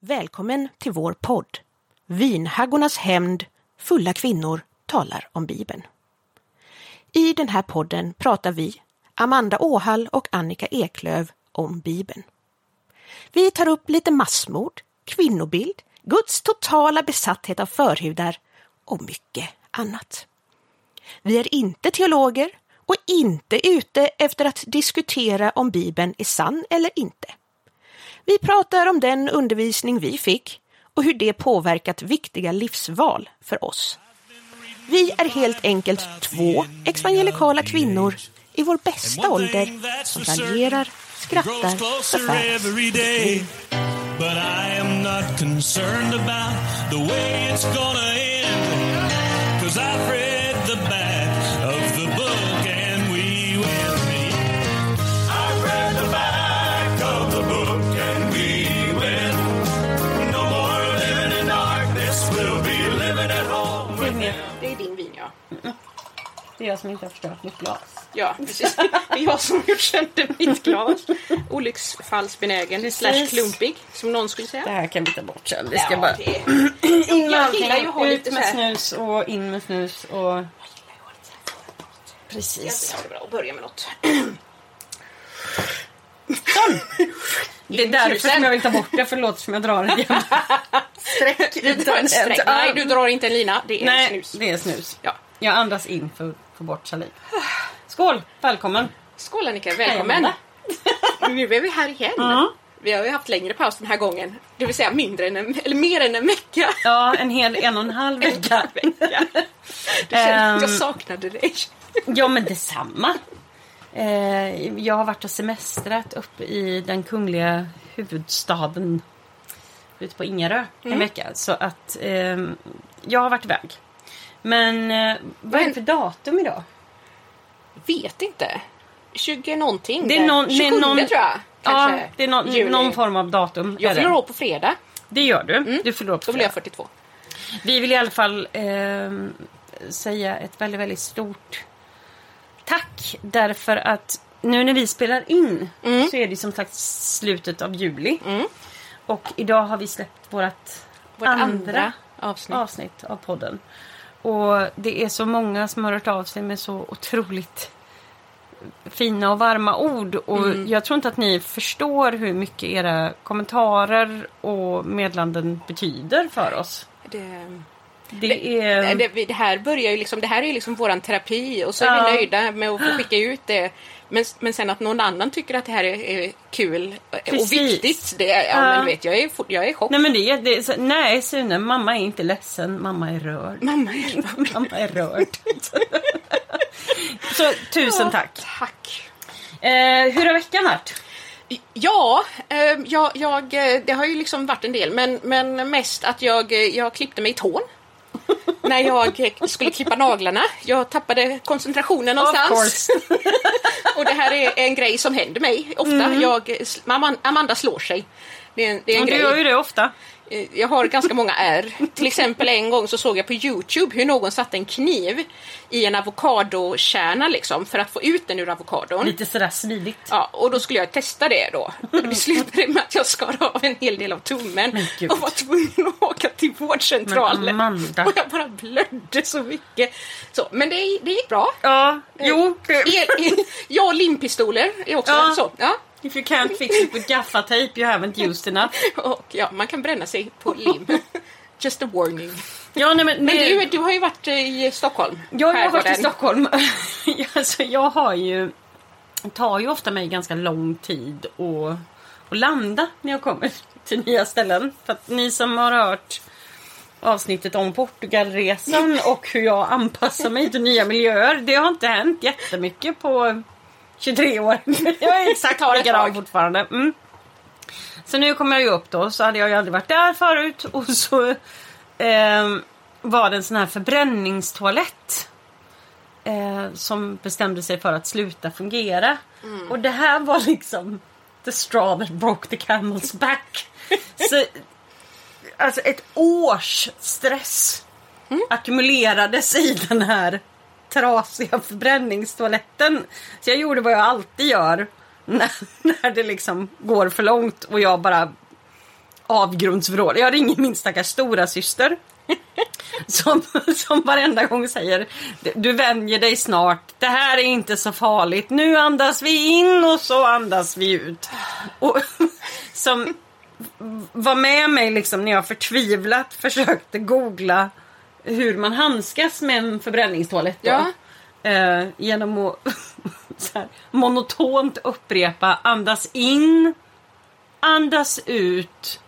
Välkommen till vår podd Vinhaggornas hämnd Fulla kvinnor talar om Bibeln. I den här podden pratar vi, Amanda Åhall och Annika Eklöv, om Bibeln. Vi tar upp lite massmord, kvinnobild, Guds totala besatthet av förhudar och mycket annat. Vi är inte teologer och inte ute efter att diskutera om Bibeln är sann eller inte. Vi pratar om den undervisning vi fick och hur det påverkat viktiga livsval för oss. Vi är helt enkelt två evangelikala kvinnor i vår bästa ålder som raljerar, skrattar, förfäras. But I am not concerned about the way it's gonna end. Cause I've read Det är jag som inte har förstört mitt glas. Ja, precis. Det är jag som gjort sönder mitt glas. Olycksfallsbenägen slash klumpig, som någon skulle säga. Det här kan vi ta bort sen. Vi ska Ja, bara det- in med jag allting. Ut med snus och in med snus och... Precis. Ja, det bra att börja med något. Det är därför som jag vill ta bort det, för det låter som jag drar en jämn Streck. Du drar en streck. Nej, du drar inte en lina. Det är Nej, snus. det är snus. Ja. Jag andas in för få bort saliv. Skål! Välkommen! Skål Annika, välkommen. nu är vi här igen. Ja. Vi har ju haft längre paus den här gången. Det vill säga mindre än en, eller mer än en vecka. Ja, en hel en och en halv vecka. vecka. Du känner att jag Ehm. saknade dig. Ja, men detsamma. Eh, jag har varit och semestrat uppe i den kungliga huvudstaden ute på Ingarö en vecka. Så att ehm, jag har varit iväg. Men eh, vad är det för datum idag? Vet inte. 20 någonting. Det är någon- det är 27 någon- tror jag. Kanske. Ja, det är någon, någon form av datum. Jag fyller år på fredag. Det gör du. Du fyller år på Då blir jag fredag. 42. Vi vill i alla fall ehm, säga ett väldigt, väldigt stort tack. Därför att nu när vi spelar in Mm. så är det som sagt slutet av juli. Och idag har vi släppt vårt Vårt andra, andra avsnitt. avsnitt av podden. Och det är så många som har hört av sig med så otroligt fina och varma ord. Och Mm. jag tror inte att ni förstår hur mycket era kommentarer och medlanden betyder för oss. Det, Det är... Det, vi- det här börjar ju liksom, det här är ju liksom våran terapi och så är Ja. vi nöjda med att få skicka ut det. Men, men sen att någon annan tycker att det här är, är kul och Precis. viktigt, det, ja, Ja. men vet jag är, jag är chock. Nej men det, det så, nej Sune, mamma är inte ledsen, mamma är rörd. Mamma är mamma är rörd. så tusen tack. Tack. Eh, hur har veckan varit? Ja, eh, jag, jag, eh, det har ju liksom varit en del, men, men mest att jag, eh, jag klippte mig i tån. När jag skulle klippa naglarna. Jag tappade koncentrationen någonstans. Och det här är en grej som händer mig ofta. Jag, Amanda- slår sig. Det är en, det är en Och du grej. gör ju det ofta. Eh, Jag har ganska många ärr. Till exempel en gång så såg jag på Youtube hur någon satte en kniv i en avokadokärna liksom för att få ut den ur avokadon. Lite sådär smidigt. Ja, och då skulle jag testa det då. Och det slutade med att jag skar av en hel del av tummen och var tvungen att åka till vårdcentralen. Och jag bara blödde så mycket. Så, men det, det gick bra. Ja, jo. El, el, ja, och limpistoler är också Ja. så. Ja. If you can't fix it with gaffatejp you haven't used enough. Och ja, man kan bränna sig på lim. Just a warning. Ja, nej, men, Men du, du har ju varit i Stockholm. Jag har varit i. Stockholm. alltså, jag har ju... Det tar ju ofta mig ganska lång tid att, att landa när jag kommer till nya ställen. För att ni som har hört avsnittet om Portugalresan och hur jag anpassar mig till nya miljöer. Det har inte hänt jättemycket på 23 år. Jag är exakt likadan fortfarande. Mm. Så nu kommer jag ju upp då, så hade jag ju aldrig varit där förut. Och så ehm, var det en sån här förbränningstoalett. Eh, som bestämde sig för att sluta fungera. Och det här var liksom the straw that broke the camel's back. så, alltså ett års stress ackumulerades i den här trasiga förbränningstoaletten. Så jag gjorde vad jag alltid gör när, när det liksom går för långt och jag bara avgrundsvrål. Jag ringer min stackars stora syster som, som varenda gång säger Du vänjer dig snart, det här är inte så farligt, nu andas vi in och så andas vi ut. Och, som var med mig liksom när jag förtvivlat försökte googla hur man handskas med en förbränningstoalett. Då. Ja. Eh, genom att så här, monotont upprepa andas in, andas ut.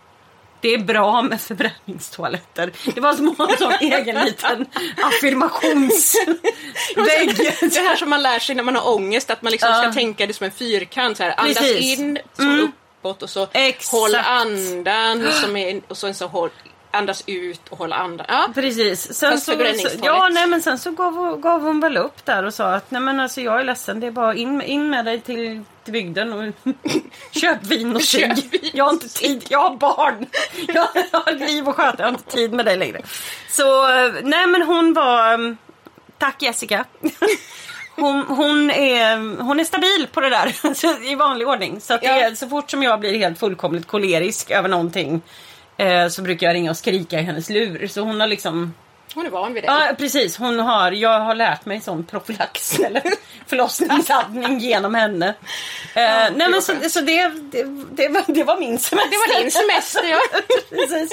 Det är bra med förbränningstoaletter. Det var som att ha en sån egen liten affirmationsvägg. Det här som man lär sig när man har ångest, att man liksom ska tänka det som en fyrkant. Så här, andas Precis. in, så Mm. uppåt och så Exakt. håll andan som är, och sen så håll, andas ut och håll andan. Ja. Precis. Sen Fast så, ja, nej, men sen så gav, hon- gav hon väl upp där och sa att nej men alltså jag är ledsen, det är bara in, in med dig till, till bygden och köp vin och cigg. Jag har inte tid, jag har barn. Jag har ett liv att sköta, jag har inte tid med dig längre. Så eh, nej men hon var, mm, tack Jessica. Hon, hon, är, hon är stabil på det där i vanlig ordning. Så, att det Ja. så fort som jag blir helt fullkomligt kolerisk över någonting eh, så brukar jag ringa och skrika i hennes lur. Så hon har liksom Hon är van vid det. Ja precis, hon har, jag har lärt mig sån profylax eller förlossningsandning genom henne. Eh, nej var men så, så det, det, det, var, det var min semester. Det var din semester ja. precis.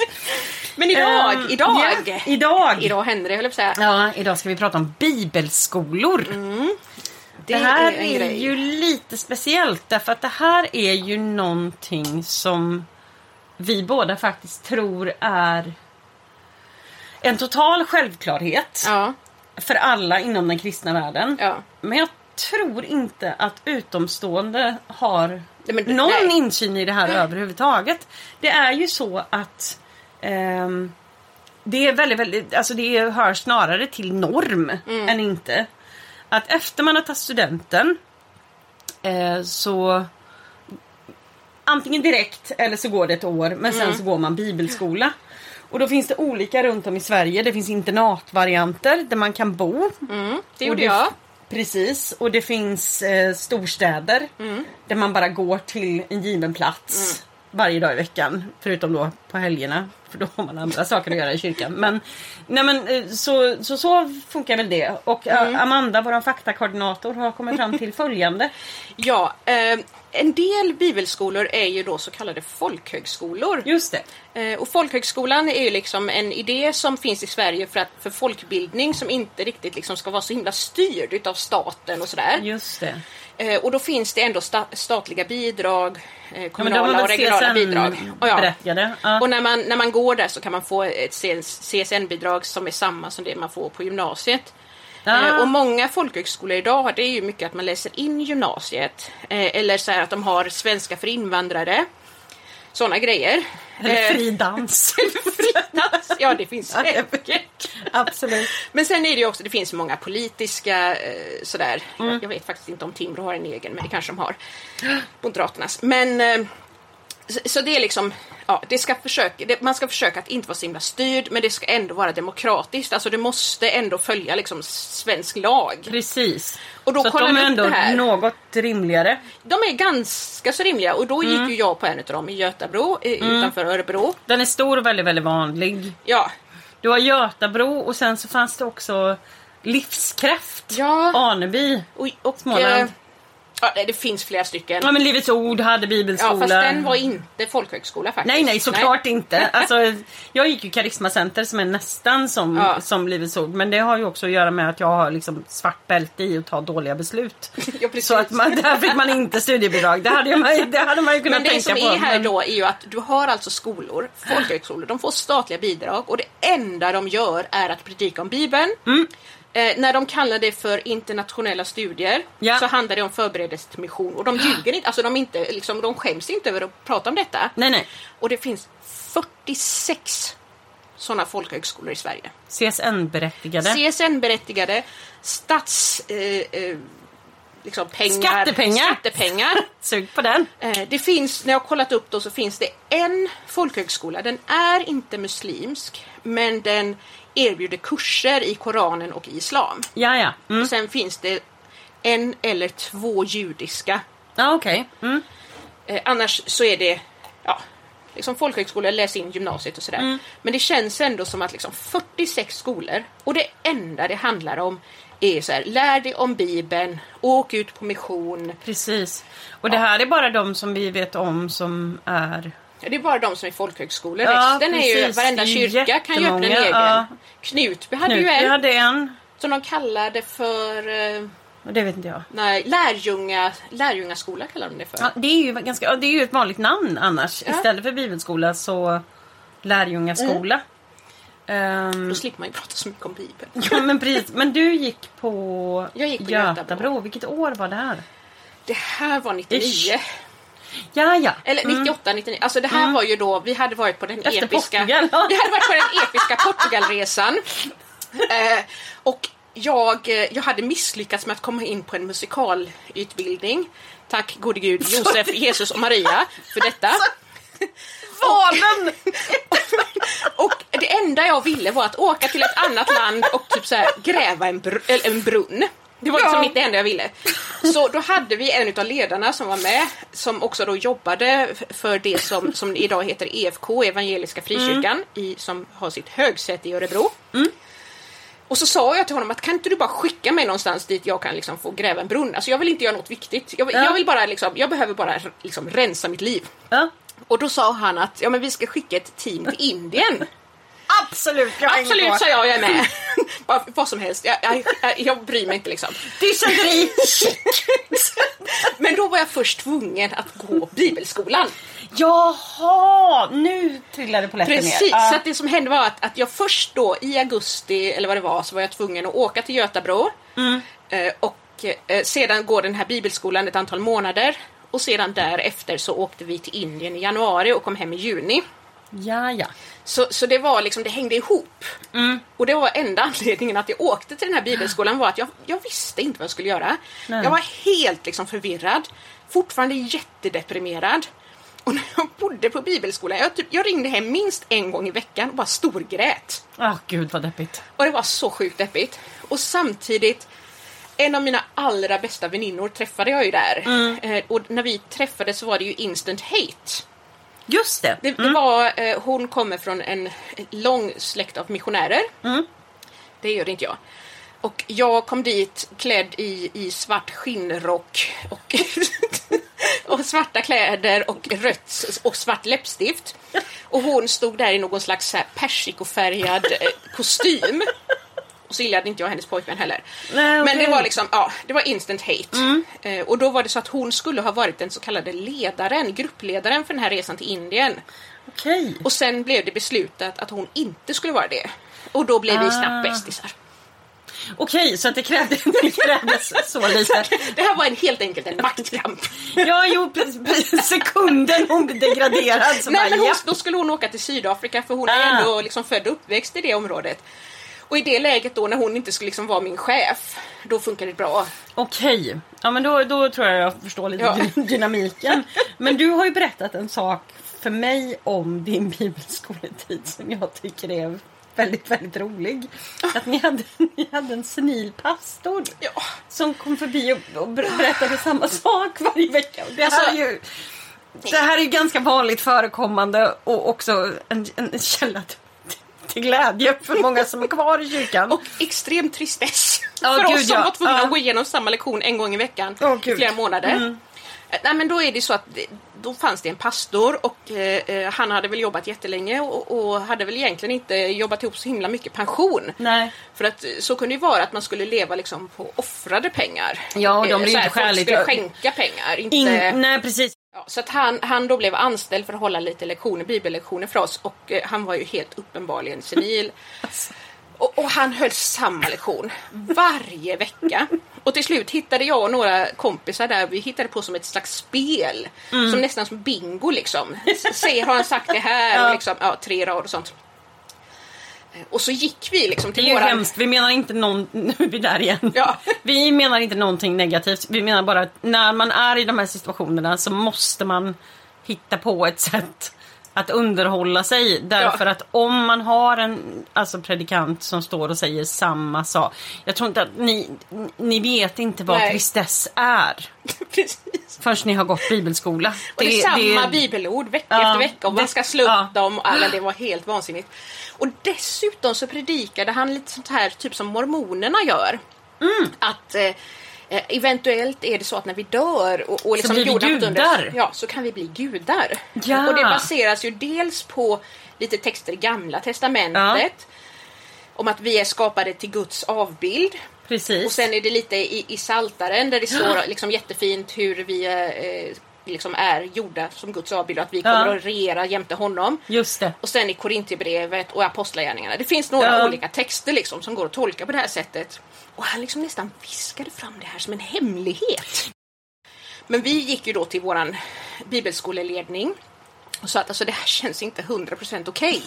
Men idag, Ehm, idag. ja, idag. Idag händer det höll jag på säga. Ja, idag ska vi prata om bibelskolor. Det, Det här är, grej. ju lite speciellt därför att det här är ju någonting som vi båda faktiskt tror är en total självklarhet Ja, för alla inom den kristna världen. ja. Men jag tror inte att utomstående har Nej, men- någon nej. insyn i det här överhuvudtaget. Det är ju så att ehm, det är väldigt, väldigt, alltså det hör snarare till norm Mm. än inte. Att efter man har tagit studenten eh, så antingen direkt eller så går det ett år men Mm. sen så går man bibelskola. Och då finns det olika runt om i Sverige. Det finns internatvarianter där man kan bo. Mm, det gjorde jag. Precis, och det finns eh, storstäder Mm. där man bara går till en given plats varje dag i veckan. Förutom då på helgerna, för då har man andra saker att göra i kyrkan. Men, nej men eh, så, så, så funkar väl det. Och eh, Mm. Amanda, vår faktakoordinator, har kommit fram till följande. Ja, eh, en del bibelskolor är ju då så kallade folkhögskolor. Just det. Eh, och folkhögskolan är ju liksom en idé som finns i Sverige för, att, för folkbildning som inte riktigt liksom ska vara så himla styrd utav staten och sådär. Just det. Eh, och då finns det ändå sta- statliga bidrag, eh, Ja, kommunala var och regionala bidrag. Och ja. Ja. Och när man, när man går där så kan man få ett CSN-bidrag som är samma som det man får på gymnasiet. Ah. Eh, och många folkhögskolor idag har det är ju mycket att man läser in gymnasiet. Eh, eller så här att de har svenska för invandrare. Sådana grejer. Eller Eh, fri dans. det finns Ja, det är säkert. Absolut. Men sen är det ju också, det finns många politiska sådär. Mm. Jag, jag vet faktiskt inte om Timbro har en egen, men det kanske de har. Moderaternas. Men så, så det är liksom, ja, det ska försöka, det, man ska försöka att inte vara så himla styrd, men det ska ändå vara demokratiskt. Alltså det måste ändå följa liksom svensk lag. Precis. Och då så kollar de är ändå här. något rimligare. De är ganska så rimliga och då gick Mm. ju jag på en av dem i Götabro, eh, utanför Örebro. Den är stor och väldigt, väldigt vanlig. Ja, Du har Götabro och sen så fanns det också Livskraft. Ja. Aneby. och, och Småland. eh, ja, nej, det finns flera stycken. Ja men Livets Ord hade Ja, bibelskola. fast den var inte folkhögskola faktiskt. Nej, nej, såklart inte. Alltså, jag gick ju Karismacenter som är nästan som, Ja. som Livets Ord. Men det har ju också att göra med att jag har liksom svart bälte i att ta dåliga beslut. Ja, precis. Så att man, där fick man inte studiebidrag. Det hade, man, det hade man ju kunnat Men det tänka som på. är här men- då är ju att du har alltså skolor, folkhögskolor, de får statliga bidrag och det enda de gör är att predika om Bibeln. Mm. Eh, när de kallar det för internationella studier Ja. så handlar det om förberedelse till mission och de ljuger inte, alltså de, inte, liksom, de skäms inte över att prata om detta. Nej, nej. Och det finns 46 sådana folkhögskolor i Sverige. CSN-berättigade. CSN-berättigade, stats... Eh, eh, liksom pengar, Skattepengar. skattepengar. Sug på den. Eh, Det finns, när jag har kollat upp då, så finns det en folkhögskola. Den är inte muslimsk, men den erbjuder kurser i Koranen och Islam. Ja, ja. Mm. Och sen finns det en eller två judiska. Ja, okej. Mm. Eh, annars så är det, ja, liksom folkhögskolor, läs in gymnasiet och sådär. Men det känns ändå som att liksom 46 skolor och det enda det handlar om är så här, lär dig om Bibeln, åk ut på mission. Precis. Och det här är bara de som vi vet om som är... Det är bara de som är folkhögskolor. Ja, Resten är ju, precis. varenda är ju kyrka kan ju öppna en egen. ja. Knutby hade Nu, ju en hade en. som de kallade för eh, det vet inte jag. nej, lärjunga, lärjungaskola kallar de det för. Ja, det, är ju ganska, det är ju ett vanligt namn annars. Ja. Istället för bibelskola så lärjungaskola. Ehm, Då slipper man ju prata så mycket om Bibeln. ja, men precis. Men du gick på, Jag gick på Götabro. Götabro. Vilket år var det här? Det här var 99. Ish. Ja, ja. Eller 98, 99. Alltså det här var ju då, vi hade varit på den Efter episka... Portugal. Vi hade varit på den episka Portugalresan. Eh, och jag, eh, jag hade misslyckats med att komma in på en musikalutbildning. Tack gode gud Josef, Jesus och Maria för detta. Valen! Och det enda jag ville var att åka till ett annat land och typ så här, gräva en, br- en brunn. Det var liksom Ja. mitt det enda jag ville. Så då hade vi en av ledarna som var med som också då jobbade för det som, som idag heter EFK, Evangeliska Frikyrkan, i, som har sitt högsäte i Örebro. Och så sa jag till honom att kan inte du bara skicka mig någonstans dit jag kan liksom få gräva en brunn? Alltså jag vill inte göra något viktigt. Jag, Ja. jag vill bara liksom, jag behöver bara liksom rensa mitt liv. Ja. Och då sa han att ja, men vi ska skicka ett team till Indien. Absolut, jag Absolut, sa jag, jag är med. Bara, vad som helst, jag, jag, jag, jag bryr mig inte liksom. Dysentery! Men då var jag först tvungen att gå bibelskolan. Jaha, nu trillade polletten ner. Precis, Ja. så att det som hände var att, att jag först då i augusti, eller vad det var, så var jag tvungen att åka till Götabro. Eh, och eh, sedan går den här bibelskolan ett antal månader. Och sedan därefter så åkte vi till Indien i januari och kom hem i juni. Ja, ja. Så, så det var liksom, det hängde ihop. Mm. Och det var enda anledningen att jag åkte till den här bibelskolan var att jag, jag visste inte vad jag skulle göra. Nej. Jag var helt liksom förvirrad. Fortfarande jättedeprimerad. Och när jag bodde på bibelskolan, jag, typ, jag ringde hem minst en gång i veckan och bara storgrät. Åh gud vad deppigt. Och det var så sjukt deppigt. Och samtidigt, en av mina allra bästa väninnor träffade jag ju där. Eh, och när vi träffades så var det ju instant hate. Just det. Det, det var, eh, hon kommer från en lång släkt av missionärer. Det gör inte jag. Och jag kom dit klädd i, i svart skinnrock och, och svarta kläder och rött och svart läppstift. Och hon stod där i någon slags persikofärgad eh, kostym. Och så gillade inte jag hennes pojkvän heller. Nej, okej. Men det var liksom, ja, det var instant hate. Eh, och då var det så att hon skulle ha varit den så kallade ledaren, gruppledaren för den här resan till Indien. Okej. Och sen blev det beslutat att hon inte skulle vara det. Och då blev vi Ah. snabbt bästisar. Okej, så att det krävdes, det krävdes så lite. Det här var en, helt enkelt en maktkamp. Ja, jo, sekunden hon blev degraderad så Nej, bara, men hon, ja. då skulle hon åka till Sydafrika för hon är Ah. ändå liksom född och uppväxt i det området. Och i det läget då när hon inte skulle liksom vara min chef, då funkar det bra. Okej, ja men då, då tror jag jag förstår lite Ja. dy- dynamiken. Men du har ju berättat en sak för mig om din bibelskoletid som jag tycker är väldigt, väldigt rolig. Att ni hade, ni hade en senil pastor Ja. som kom förbi och, och ber- berättade samma sak varje vecka. Och det, Alltså- är ju, det här är ju ganska vanligt förekommande och också en, en källa till, till glädje för många som är kvar i kyrkan. Och extrem tristess Ja, för gud, oss som ja. var tvungna Ja. att gå igenom samma lektion en gång i veckan Åh, i flera månader. Mm. Nej, men då är det så att då fanns det en pastor och eh, eh, han hade väl jobbat jättelänge och, och hade väl egentligen inte jobbat ihop så himla mycket pension. Nej. För att eh, så kunde det vara att man skulle leva liksom på offrade pengar. Ja, och de Eh, så här, inte folk skäligt. skulle skänka pengar. Inte, In, nej, precis. ja, så att han, han då blev anställd för att hålla lite lektioner, bibellektioner för oss och eh, han var ju helt uppenbarligen senil. Och, och han höll samma lektion varje vecka. Och till slut hittade jag och några kompisar där, vi hittade på som ett slags spel. Som nästan som bingo liksom. Se, har han sagt det här? Och liksom, ja, tre rader och sånt. Eh, Och så gick vi liksom Det till är ju våran... hemskt. Vi menar inte någon... Nu är vi där igen. Ja. Vi menar inte någonting negativt. Vi menar bara att när man är i de här situationerna så måste man hitta på ett sätt att underhålla sig. Därför Ja. att om man har en alltså predikant som står och säger samma sak. Jag tror inte att ni, ni vet inte vad Nej. tristess är. Precis. Förrän ni har gått bibelskola. Och det är samma bibelord vecka Ja, efter vecka och man det- ska slå upp ja. dem. Alla, det var helt vansinnigt. Och dessutom så predikade han lite sånt här typ som mormonerna gör. Mm. Att eh, eh, eventuellt är det så att när vi dör och, och liksom blir vi gudar. under, ja, så kan vi bli gudar. Ja. Och det baseras ju dels på lite texter i gamla testamentet. Om att vi är skapade till Guds avbild. Precis. Och sen är det lite i, i Saltaren där det står liksom jättefint hur vi eh, liksom är gjorda som Guds avbild och att vi kommer Ja. att regera jämte honom. Just det. Och sen i Korintierbrevet och Apostlagärningarna. Det finns några Ja. olika texter liksom som går att tolka på det här sättet. Och han liksom nästan viskade fram det här som en hemlighet. Men vi gick ju då till våran bibelskoleledning och sa att alltså, det här känns inte 100% okej.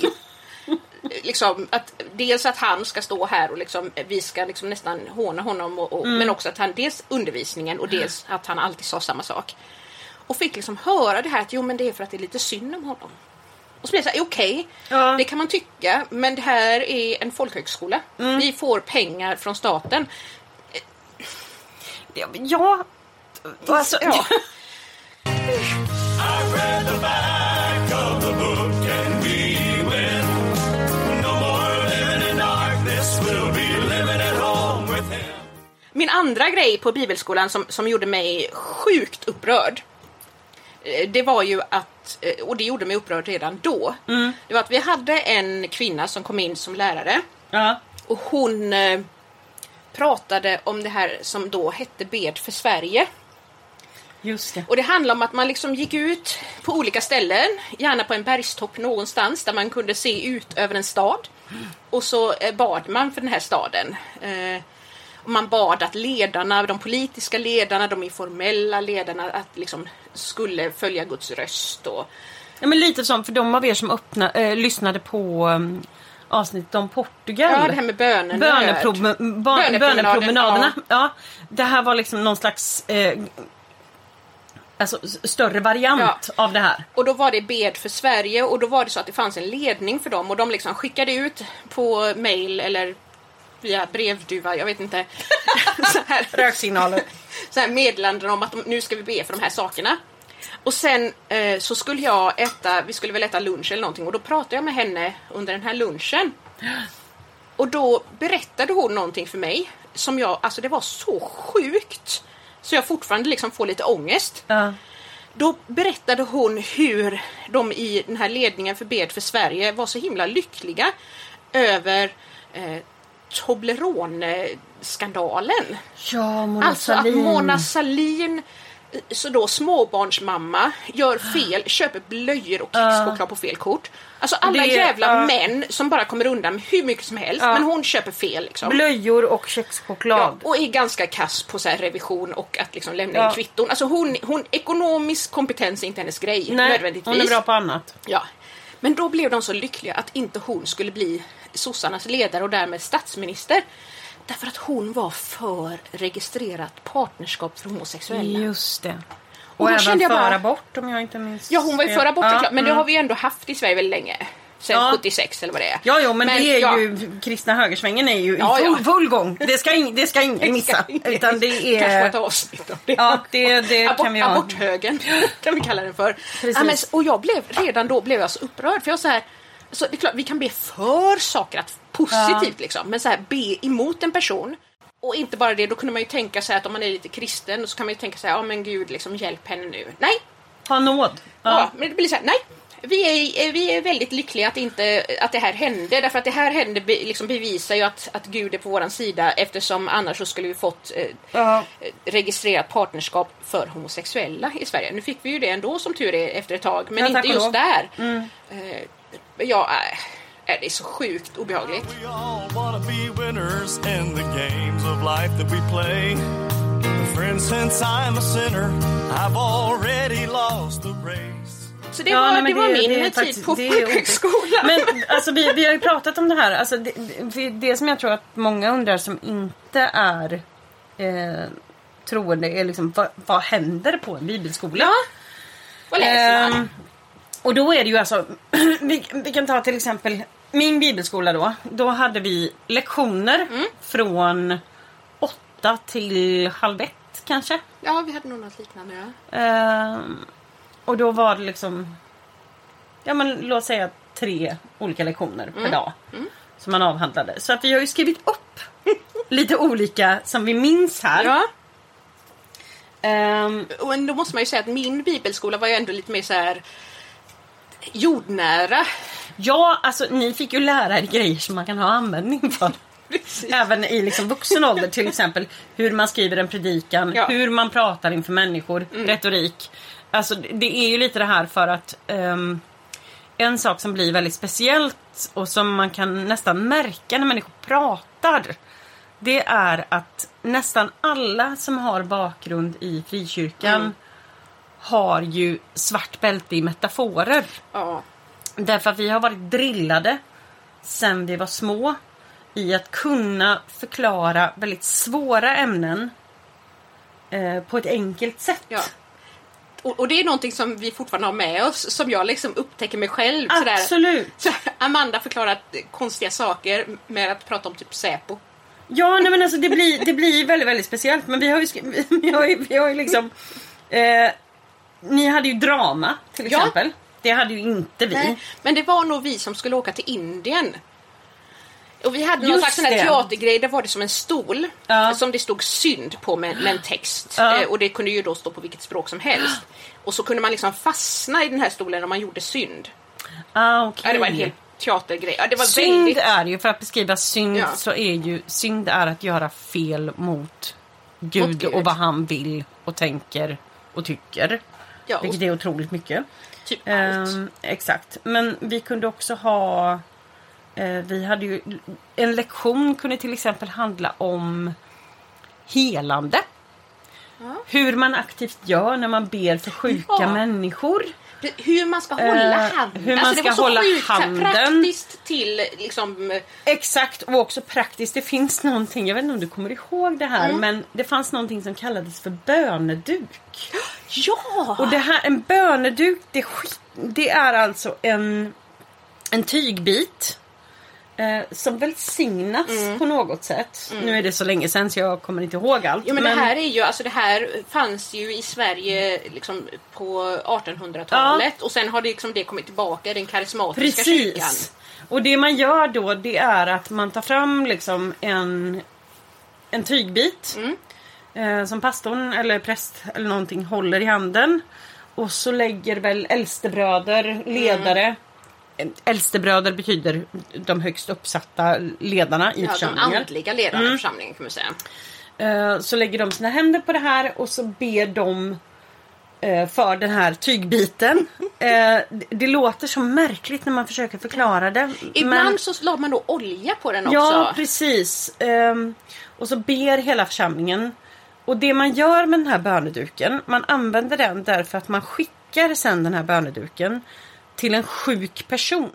liksom att dels att han ska stå här och liksom, vi ska liksom nästan håna honom och, och, men också att han dels undervisningen och dels att han alltid sa samma sak. Och fick liksom höra det här att jo men det är för att det är lite synd om honom. Och så blev det så här, okej, Ja. det kan man tycka, men det här är en folkhögskola. Vi får pengar från staten. Ja, Ja. Alltså, Ja. Min andra grej på bibelskolan som, som gjorde mig sjukt upprörd. Eh, Det var ju att, eh, och det gjorde mig upprörd redan då. Det var att vi hade en kvinna som kom in som lärare. ja. Och hon eh, pratade om det här som då hette Bed för Sverige. Just det. Och det handlar om att man liksom gick ut på olika ställen, gärna på en bergstopp någonstans där man kunde se ut över en stad. Och så bad man för den här staden. Eh, man bad att ledarna, de politiska ledarna, de informella ledarna, att liksom skulle följa Guds röst. Och, Ja, men lite som för de av er som öppna, eh, lyssnade på um, avsnittet om Portugal. ja, det här med bönen. Bönepromenaden, Bönepromenaderna. Ja. Det här var liksom någon slags eh, alltså, större variant av det här. Och då var det Bed för Sverige och då var det så att det fanns en ledning för dem och de liksom skickade ut på mail eller via brevduva, jag vet inte. så här, Röksignaler. så här meddelanden om att de, nu ska vi be för de här sakerna. Och sen eh, så skulle jag äta, vi skulle väl äta lunch eller någonting och då pratade jag med henne under den här lunchen. Och då berättade hon någonting för mig som jag, alltså det var så sjukt. Så jag fortfarande liksom får lite ångest. Ja. Då berättade hon hur de i den här ledningen för Bed för Sverige var så himla lyckliga över eh, Toblerone-skandalen. Ja, Mona Alltså att Sahlin. Mona Sahlin, eh, så då småbarnsmamma, gör fel, köper blöjor och kexchoklad på fel kort. Alltså alla Det- jävla ja. män som bara kommer undan med hur mycket som helst, Ja. men hon köper fel liksom. Blöjor och kexchoklad. Ja, och är ganska kass på så revision och att liksom lämna Ja. in kvitton. Alltså hon, hon, ekonomisk kompetens är inte hennes grej Nej, nödvändigtvis. hon är bra på annat. Ja. Men då blev de så lyckliga att inte hon skulle bli sossarnas ledare och därmed statsminister. Därför att hon var för registrerat partnerskap för homosexuella. Just det. Och Och, även kände jag för bara- abort om jag inte minns Ja, hon var ju för abort, Ja, men det mm. har vi ändå haft i Sverige väldigt länge. Sen Ja. 76 eller vad det är. Ja, jo, men, det är ja. ju, kristna högersvängen är ju Ja, i full, ja. full gång. Det ska, ing, det ska ingen missa. Utan det Kanske få ett är... avsnitt det. Ja, det, det Abort, kan vi ha. Aborthögen kan vi kalla den för. Ja, men, och jag blev, redan då blev jag så upprörd för jag så här, så det är klart vi kan be för saker, att positivt liksom, men så här be emot en person. Och inte bara det, då kunde man ju tänka sig att om man är lite kristen så kan man ju tänka sig, ja men gud liksom hjälp henne nu. Nej, Ha nåd. ja. Ja. men det blir så här, nej. Vi är, vi är väldigt lyckliga att, inte, att det här hände, därför att det här hände be, liksom bevisar ju att, att Gud är på våran sida eftersom annars så skulle vi fått eh, Ja. registrerat partnerskap för homosexuella i Sverige. Nu fick vi ju det ändå som tur är efter ett tag, men Ja, inte just där. Eh, ja, äh, det är så sjukt obehagligt. We all wanna be winners in the games of life that we play. Friends, since I'm a sinner, I've already lost the race. Så det Ja, var, nej, det var det- min det tid faktiskt- på folkhögskolan. Men alltså, vi, vi har ju pratat om det här. Alltså, det, det, som jag tror att många undrar som inte är eh, troende är liksom vad, vad händer på en bibelskola? Ja. Vad läser man? Ehm, Och då är det ju alltså, vi, vi kan ta till exempel min bibelskola då. Då hade vi lektioner från åtta till halv ett kanske. Ja, vi hade nog något liknande. Ja. Ehm, och då var det liksom, ja men låt säga tre olika lektioner per dag. Som man avhandlade. Så att vi har ju skrivit upp lite olika som vi minns här. ja. Ehm, Och då måste man ju säga att min bibelskola var ju ändå lite mer så här jordnära. ja, alltså ni fick ju lära er grejer som man kan ha användning för. Även i liksom vuxen ålder till exempel hur man skriver en predikan, Ja. hur man pratar inför människor, retorik. Alltså det är ju lite det här för att ehm, en sak som blir väldigt speciellt och som man kan nästan märka när människor pratar. Det är att nästan alla som har bakgrund i frikyrkan har ju svart bälte i metaforer. Ja. Därför att vi har varit drillade sen vi var små i att kunna förklara väldigt svåra ämnen eh, på ett enkelt sätt. ja. Och, och det är någonting som vi fortfarande har med oss, som jag liksom upptäcker mig själv. Sådär. Absolut! Så Amanda förklarat konstiga saker med att prata om typ Säpo. Ja, nej men alltså det blir, det blir väldigt, väldigt speciellt. Men vi har ju, vi har ju, vi har ju liksom... Eh, ni hade ju drama till Ja. exempel. Det hade ju inte vi. Nej, men det var nog vi som skulle åka till Indien. Och vi hade någon Just slags teatergrej, där var det som en stol Ja. som det stod synd på med, med en text. Ja. Eh, och det kunde ju då stå på vilket språk som helst. Och så kunde man liksom fastna i den här stolen om man gjorde synd. Ah, okej. Ja, det var en hel teatergrej. Ja, det var Synd väldigt... är ju, för att beskriva synd Ja. så är ju synd är att göra fel mot Gud, Mot Gud. och vad han vill och tänker och tycker. Ja, och Vilket är otroligt mycket. typ allt. Ehm, exakt. Men vi kunde också ha... Eh, vi hade ju... En lektion kunde till exempel handla om helande. Hur man aktivt gör när man ber för sjuka Ja. människor. Hur man ska hålla Eh, handen. hur man alltså, ska hålla sjukt handen. praktiskt till liksom... Exakt, och också praktiskt. Det finns någonting, jag vet inte om du kommer ihåg det här, men det fanns någonting som kallades för böneduk. Ja! Och det här, en böneduk, det, det är alltså en, en tygbit eh, som välsignas på något sätt. Nu är det så länge sedan så jag kommer inte ihåg allt. Jo men, det här är ju, alltså det här fanns ju i Sverige liksom på 1800-talet och sen har det liksom det kommit tillbaka i den karismatiska kyrkan. Precis. Och det man gör då det är att man tar fram liksom en, en tygbit. Mm. Eh, som pastorn eller präst eller någonting håller i handen. Och så lägger väl äldstebröder, ledare. Mm. Äldstebröder betyder de högst uppsatta ledarna i Ja, de församlingen. andliga ledarna i församlingen kan man säga. Eh, Så lägger de sina händer på det här och så ber de eh, för den här tygbiten. Eh, det- Det låter så märkligt när man försöker förklara det. Ibland men- så la man då olja på den också. Ja, precis. Ehm, och så ber hela församlingen. Och det man gör med den här böneduken, man använder den därför att man skickar sen den här böneduken till en sjuk person.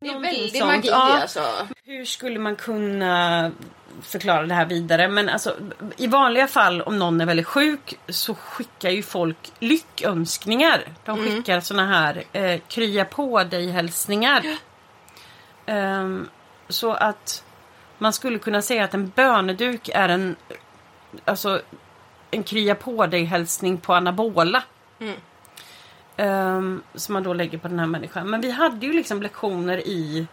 det är väldigt sånt. magi Ja. alltså. Hur skulle man kunna förklara det här vidare? Men alltså, i vanliga fall om någon är väldigt sjuk så skickar ju folk lyckönskningar. De skickar såna här eh, krya på dig hälsningar. Ehm, så att man skulle kunna säga att en böneduk är en alltså en krya på dig hälsning på anabola. Ehm, som man då lägger på den här människan. Men vi hade ju liksom lektioner i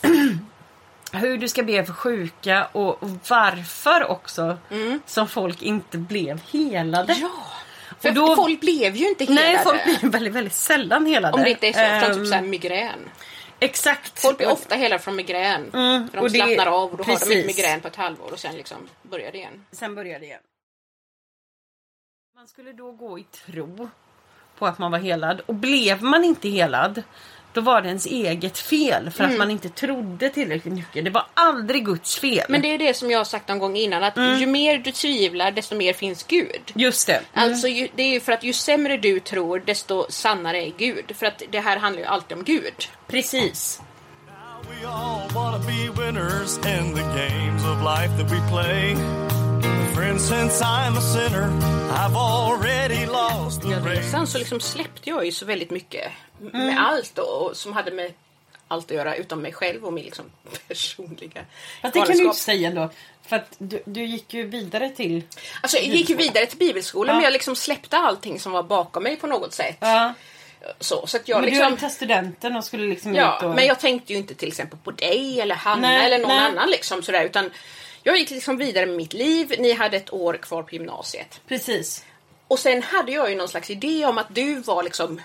hur du ska be för sjuka och varför också som folk inte blev helade. Ja! För då- folk blev ju inte helade. Nej, folk blir väldigt, väldigt sällan helade. Om det inte är så ofta Ehm, typ så här migrän. Exakt. Folk blir ofta helade från migrän. Mm, för de och det- slappnar av och då har de inte precis. migrän på ett halvår och sen liksom börjar det igen. Sen börjar det igen. Man skulle då gå i tro på att man var helad. Och blev man inte helad, då var det ens eget fel för Mm. att man inte trodde tillräckligt mycket. Det var aldrig Guds fel. Men det är det som jag har sagt någon gång innan att Mm. ju mer du tvivlar desto mer finns Gud. Just det. Alltså ju, det är ju för att ju sämre du tror desto sannare är Gud. För att det här handlar ju alltid om Gud. Precis. We all wanna be winners in the games of life that we play. Friend, since I'm a sinner, I've already lost the race. Sen så liksom släppte jag ju så väldigt mycket med Mm. allt då, och som hade med allt att göra utom mig själv och min liksom personliga Fast det kan du inte säga då. För att du, du gick ju vidare till... Alltså, jag gick ju vidare till bibelskolan Ja. men jag liksom släppte allting som var bakom mig på något sätt. Ja. Så, så att jag Men du liksom... hade tagit studenten och skulle liksom Ja, ut och... men jag tänkte ju inte till exempel på dig eller Hanna Nej, eller någon nej. annan liksom sådär utan jag gick liksom vidare med mitt liv. Ni hade ett år kvar på gymnasiet. Precis. Och sen hade jag ju någon slags idé om att du var liksom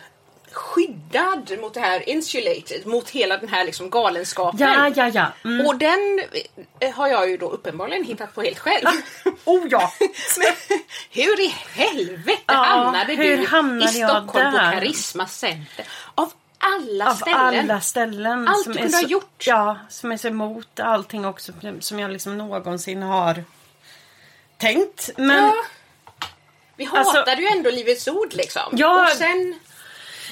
skyddad mot det här insulated, mot hela den här liksom galenskapen. Ja, ja, ja. Mm. Och den eh, har jag ju då uppenbarligen hittat på helt själv. Oh ja! Men hur i helvete Ja, hamnade du hamnade i Stockholm på? Karisma Center? Av alla Av ställen. alla ställen. Allt som du kunde ha så, gjort. Ja, som är så emot allting också som jag liksom någonsin har tänkt. Men Ja. Vi Alltså- hatade ju ändå Livets Ord liksom. Ja. Och sen...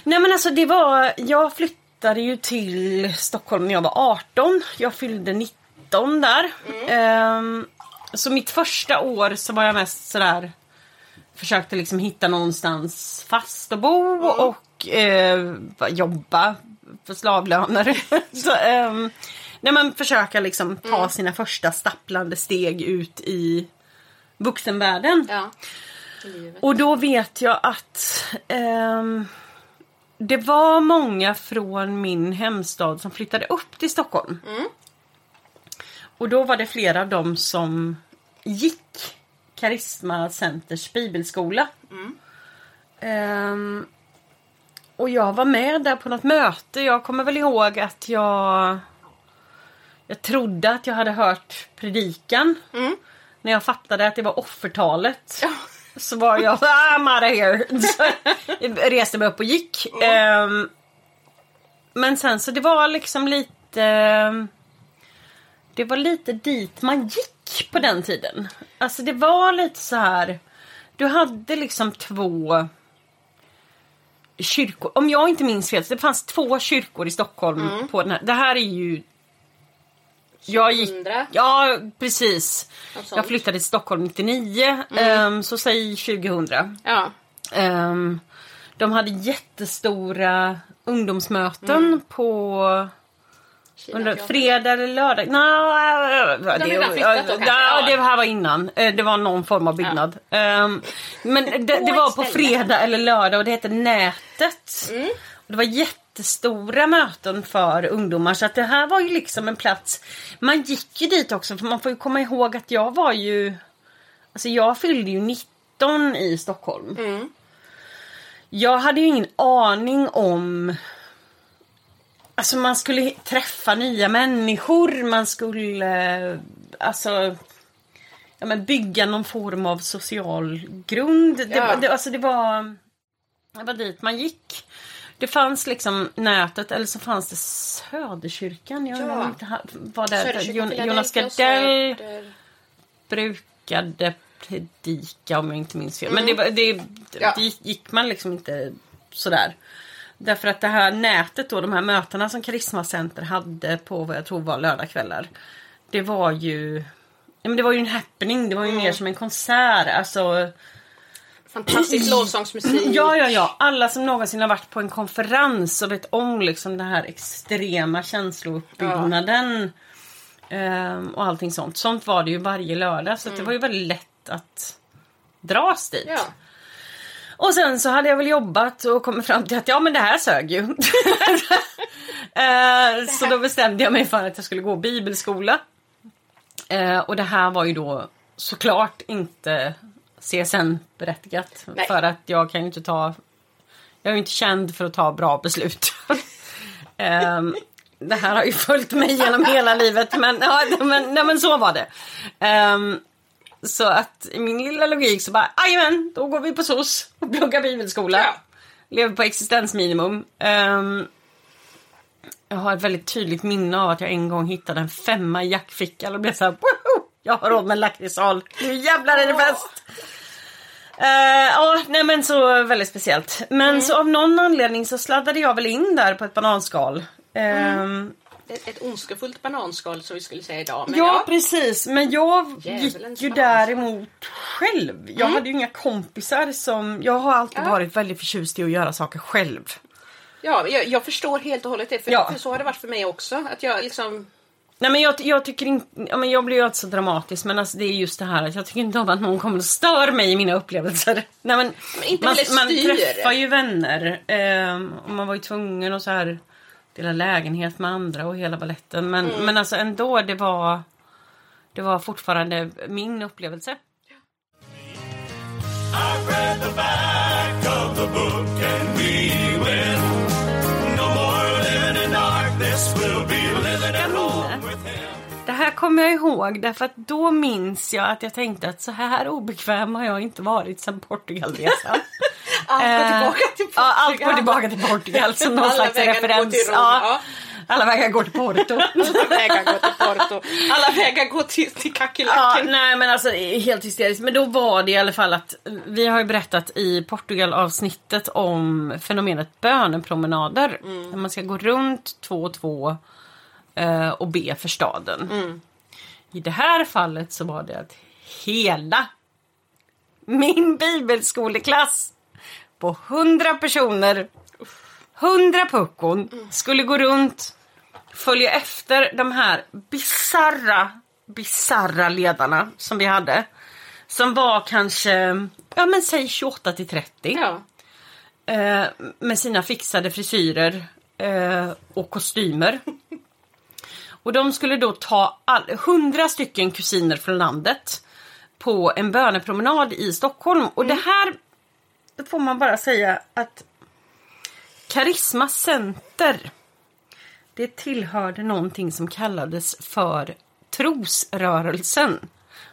Nej men alltså det var, jag flyttade ju till Stockholm när jag var 18. Jag fyllde 19 där. Ehm, så mitt första år så var jag mest sådär Försökte liksom hitta någonstans fast att bo och eh, bara jobba för slavlöner. så, ehm, när man försöker liksom ta sina första stapplande steg ut i vuxenvärlden. Ja. Och då vet jag att ehm, det var många från min hemstad som flyttade upp till Stockholm. Och då var det flera av dem som gick Karisma Centers bibelskola. Ehm, och jag var med där på något möte. Jag kommer väl ihåg att jag jag trodde att jag hade hört predikan. När jag fattade att det var offertalet. Så var jag I'm out of here. Så jag reste mig upp och gick. Ehm, men sen så det var liksom lite Det var lite dit man gick på den tiden. Alltså det var lite så här Du hade liksom två kyrkor. Om jag inte minns fel, så det fanns två kyrkor i Stockholm på den här. Det här är ju jag gick, 100. ja precis. Jag flyttade till Stockholm 99, ehm, så säg 2000. Ja. Ehm, de hade jättestora ungdomsmöten på under Kina, fredag eller lördag. Nej, det, har redan flyttat då, kanske? ja, Ja. det här var innan. Eh, Det var någon form av byggnad. Ehm, men det, det var på fredag eller lördag och det hette Nätet. Mm. Det var jättestora möten för ungdomar så att det här var ju liksom en plats. Man gick ju dit också för man får ju komma ihåg att jag var ju Alltså jag fyllde ju 19 i Stockholm. Mm. Jag hade ju ingen aning om Alltså man skulle träffa nya människor, man skulle alltså ja, men bygga någon form av social grund. Det, Ja. var- det, alltså det var det var dit man gick. Det fanns liksom nätet eller så fanns det Söderkyrkan. Jag Ja. inte var det Philadelphia, Jonas Gardell brukade predika om jag inte minns fel. Men det, det, Mm. Ja. det gick man liksom inte sådär. Därför att det här nätet då, de här mötena som Karisma Center hade på vad jag tror var lördagskvällar. Det var ju ja, men det var ju en happening, det var ju Mm. mer som en konsert. Alltså, Fantastisk lovsångsmusik. ja, ja, ja. Alla som någonsin har varit på en konferens och vet om liksom den här extrema känslouppbyggnaden. ehm, och allting sånt. Sånt var det ju varje lördag. Så att det var ju väldigt lätt att dras dit. Mm. Ja. Och sen så hade jag väl jobbat och kommit fram till att ja men det här sög ju. Eh, Så då bestämde jag mig för att jag skulle gå bibelskola. Eh, och det här var ju då såklart inte CSN-berättigat. För att jag kan ju inte ta... Jag är ju inte känd för att ta bra beslut. Ehm, det här har ju följt mig genom hela livet men, ja, men, nej, men så var det. Ehm, så att i min lilla logik så bara, jajamän, då går vi på SOS och pluggar bibelskola. Ja. Lever på existensminimum. Ehm, jag har ett väldigt tydligt minne av att jag en gång hittade en femma i jackfickan och blev såhär, woho! Jag har råd med en lakritssal. Nu jävlar är det fest! Eh, Ja, nej men så väldigt speciellt. Men så av någon anledning så sladdade jag väl in där på ett bananskal. Ehm, ett, ett ondskefullt bananskal som vi skulle säga idag. Men ja, ja, precis. Men jag Djävulens gick ju balans. däremot själv. Jag hade ju inga kompisar som... Jag har alltid Ja. varit väldigt förtjust i att göra saker själv. ja jag, jag förstår helt och hållet det. För, Ja. för så har det varit för mig också. Att jag liksom... Nej men jag, jag tycker inte, ja, men jag blir ju inte så dramatisk men alltså det är just det här att jag tycker inte om att någon kommer och stör mig i mina upplevelser. Nej, men, inte man, man träffar ju vänner ehm, och man var ju tvungen att så här dela lägenhet med andra och hela balletten men, Mm. men alltså ändå det var det var fortfarande min upplevelse. Det här kommer jag ihåg därför att då minns jag att jag tänkte att så här obekväm har jag inte varit sedan Portugalresan. Allt går Eh, tillbaka till Portugal. Ja, allt går tillbaka till Portugal som någon slags referens. ja. Alla vägar går till Porto. Alla vägar går till Porto. Alla vägar går till, till ja, nej men alltså helt hysteriskt. Men då var det i alla fall att vi har ju berättat i Portugal avsnittet om fenomenet bönepromenader. Där man ska gå runt två och två eh, och be för staden. I det här fallet så var det att hela min bibelskoleklass på 100 personer, 100 puckon, skulle gå runt, följa efter de här bizarra, bizarra ledarna som vi hade. Som var kanske, ja men säg 28 till 30. Ja. Eh, med sina fixade frisyrer eh, och kostymer. Och de skulle då ta all, 100 stycken kusiner från landet på en bönepromenad i Stockholm. Och det här får man bara säga att Karisma Center det tillhörde någonting som kallades för trosrörelsen.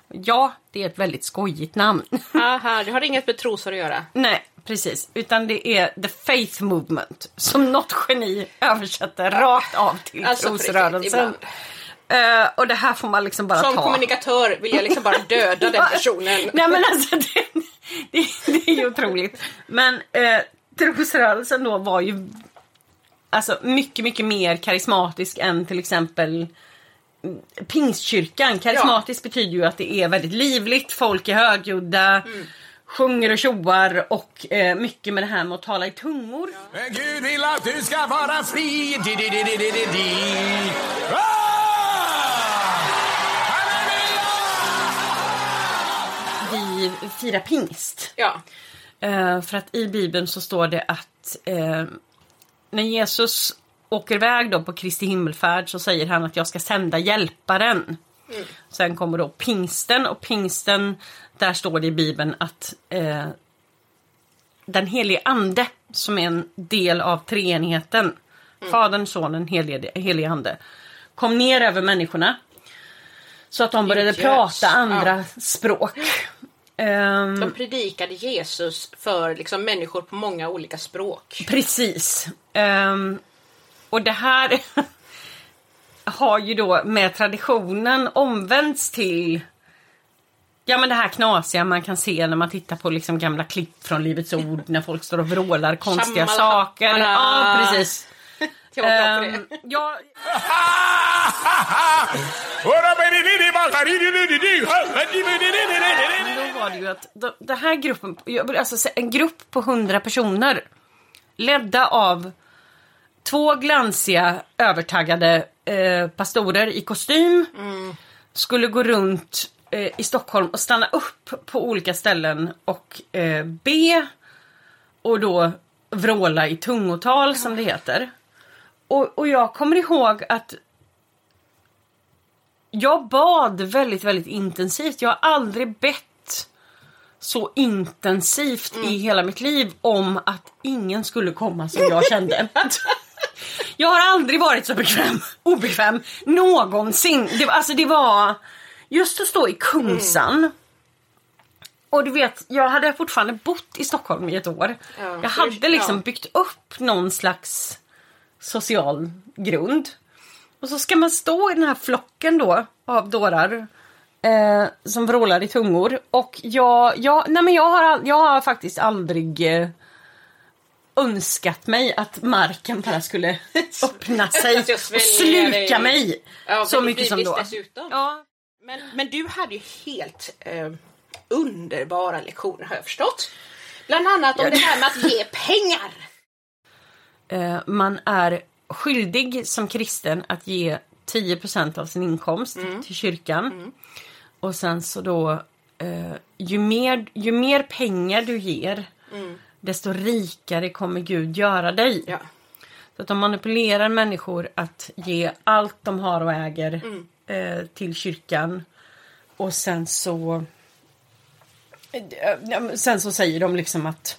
Ja, det är ett väldigt skojigt namn. Aha, det har inget med trosor att göra. Nej, precis. Utan det är The Faith Movement som något geni översätter rakt av till Alltså, trosrörelsen. Eh, och det här får man liksom bara Som ta. kommunikatör vill jag liksom bara döda den personen. Nej men alltså det, det, det är ju otroligt. Men eh, trosrörelsen då var ju alltså mycket, mycket mer karismatisk än till exempel mm, Pingstkyrkan. Karismatiskt betyder ju att det är väldigt livligt, folk är högljudda, sjunger och tjoar och eh, mycket med det här med att tala i tungor. Men Gud vill att du ska vara fri. Di, di, di, di, di, di. Ah! Vi firar pingst. Ja. Eh, för att i Bibeln så står det att eh, när Jesus åker iväg då på Kristi himmelfärd så säger han att jag ska sända hjälparen. Sen kommer då pingsten och pingsten, där står det i Bibeln att eh, den helige ande som är en del av treenigheten, Fadern, Sonen, helige, helige ande, kom ner över människorna. Så att de började prata andra språk. Ehm, De predikade Jesus för liksom människor på många olika språk. Precis. Ehm, och det här har ju då med traditionen omvänts till Ja men det här knasiga man kan se när man tittar på liksom gamla klipp från Livets Ord när folk står och vrålar konstiga saker. Ja Mala. Precis. Jag var bra på det. Ehm, ja, då var det ju att den här gruppen, alltså en grupp på 100 personer ledda av två glansiga övertaggade eh, pastorer i kostym skulle gå runt eh, i Stockholm och stanna upp på olika ställen och eh, be och då vråla i tungotal som det heter. Och, och jag kommer ihåg att jag bad väldigt, väldigt intensivt. Jag har aldrig bett så intensivt i hela mitt liv om att ingen skulle komma som jag kände. jag har aldrig varit så bekväm, obekväm någonsin. Det, alltså det var just att stå i Kungsan. Och du vet, jag hade fortfarande bott i Stockholm i ett år. Ja, jag hade liksom ja. byggt upp någon slags social grund. Och så ska man stå i den här flocken då av dårar eh, som vrålar i tungor. Och jag, jag, nej men jag, har, jag har faktiskt aldrig... Eh, önskat mig att marken bara skulle öppna sig och sluka mig. Ja, så mycket som då. Ja. Men, men du hade ju helt eh, underbara lektioner har jag förstått. Bland annat om Ja. det här med att ge pengar. Eh, man är skyldig som kristen att ge 10% av sin inkomst Mm. till kyrkan. Och sen så då, eh, ju, mer, ju mer pengar du ger, desto rikare kommer Gud göra dig. Mm. Ja. Så att de manipulerar människor att ge allt de har och äger Mm. eh, till kyrkan. Och sen så... eh, Sen så säger de liksom att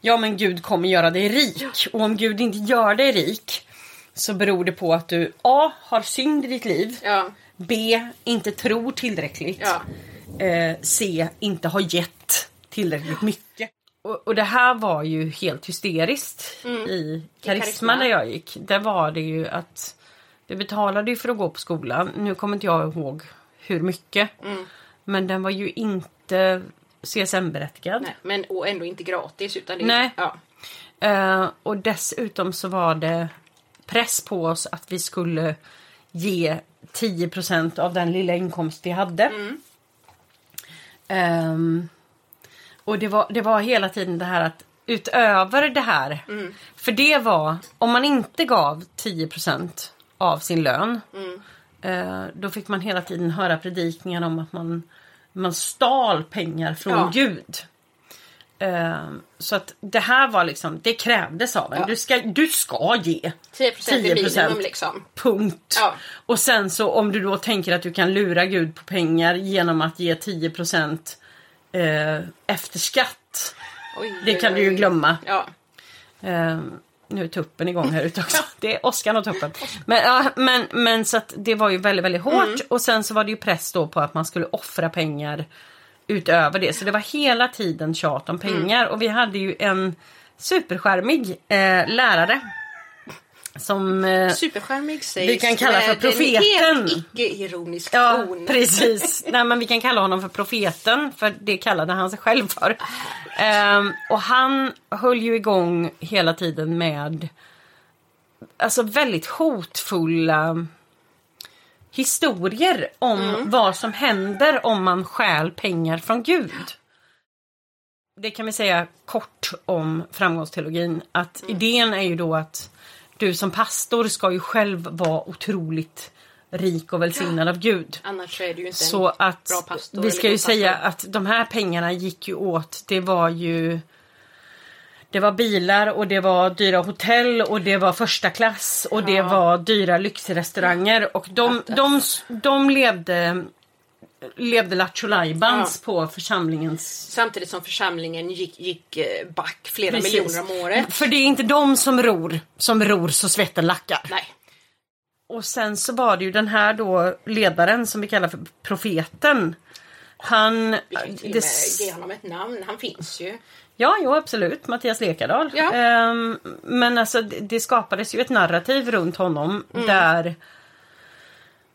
Ja men Gud kommer göra dig rik. Och om Gud inte gör dig rik så beror det på att du A. Har synd i ditt liv. Ja. B. Inte tror tillräckligt. Ja. Eh, C. Inte har gett tillräckligt mycket. Och, och det här var ju helt hysteriskt i Karisma där jag gick. Där var det ju att vi betalade ju för att gå på skolan. Nu kommer inte jag ihåg hur mycket. Men den var ju inte CSN-berättigad. Men och ändå inte gratis. Utan det, Nej. Ja. Eh, och dessutom så var det press på oss att vi skulle ge 10% av den lilla inkomst vi hade. Ehm, och det var, det var hela tiden det här att utöver det här. För det var, om man inte gav 10% av sin lön. eh, då fick man hela tiden höra predikningar om att man, man stal pengar från Ja. Gud. Ehm, så att det här var liksom, det krävdes av en. Ja. Du, ska, du ska ge 10 procent är 10%. minimum liksom. Punkt. Ja. Och sen så om du då tänker att du kan lura Gud på pengar genom att ge 10 eh, efter skatt. Oj, Det oj, kan du ju oj. glömma. Ja. Eh, nu är tuppen igång här ute också. Det är Oskar och tuppen. Men, ja, men, men så att det var ju väldigt, väldigt hårt. Mm. Och sen så var det ju press då på att man skulle offra pengar utöver det. Så det var hela tiden tjat om pengar. Mm. Och vi hade ju en superskärmig eh, lärare. Som... Eh, Superskärmig sägs Vi kan kalla för profeten. icke-ironisk Ja, ton. precis. Nej, men vi kan kalla honom för profeten, för det kallade han sig själv för. Ehm, och han höll ju igång hela tiden med alltså väldigt hotfulla historier om vad som händer om man stjäl pengar från Gud. Det kan vi säga kort om framgångsteologin. Att idén är ju då att du som pastor ska ju själv vara otroligt rik och välsignad av Gud. Annars är du ju inte Så att vi ska ju säga att de här pengarna gick ju åt, det var ju det var bilar och det var dyra hotell och det var första klass och det var dyra lyxrestauranger och de, de, de levde levde Lattjo Lajbans på församlingens... Samtidigt som församlingen gick, gick eh, back flera Precis. miljoner om året. För det är inte de som ror, som ror så svetten lackar. Nej. Och sen så var det ju den här då ledaren som vi kallar för profeten. Han... Vi kan ju till och det- ge honom ett namn. Han finns ju. Ja, jo absolut. Mattias Lekardal. Ja. Ehm, men alltså det, det skapades ju ett narrativ runt honom Mm. där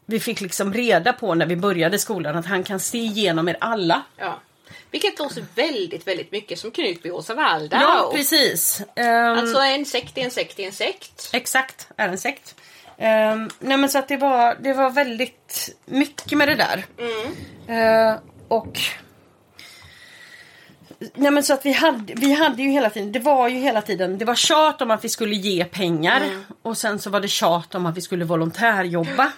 vi fick liksom reda på när vi började skolan att han kan se igenom er alla. Ja. Vilket låter väldigt, väldigt mycket som Knutby och Savalda. Ja, precis. Ehm, Alltså en sekt är en sekt är en sekt. Exakt, är en sekt. Ehm, nej men så att det var, det var väldigt mycket med det där. Eh, och Nej men så att vi hade, vi hade ju hela tiden, det var ju hela tiden, det var tjat om att vi skulle ge pengar och sen så var det tjat om att vi skulle volontärjobba.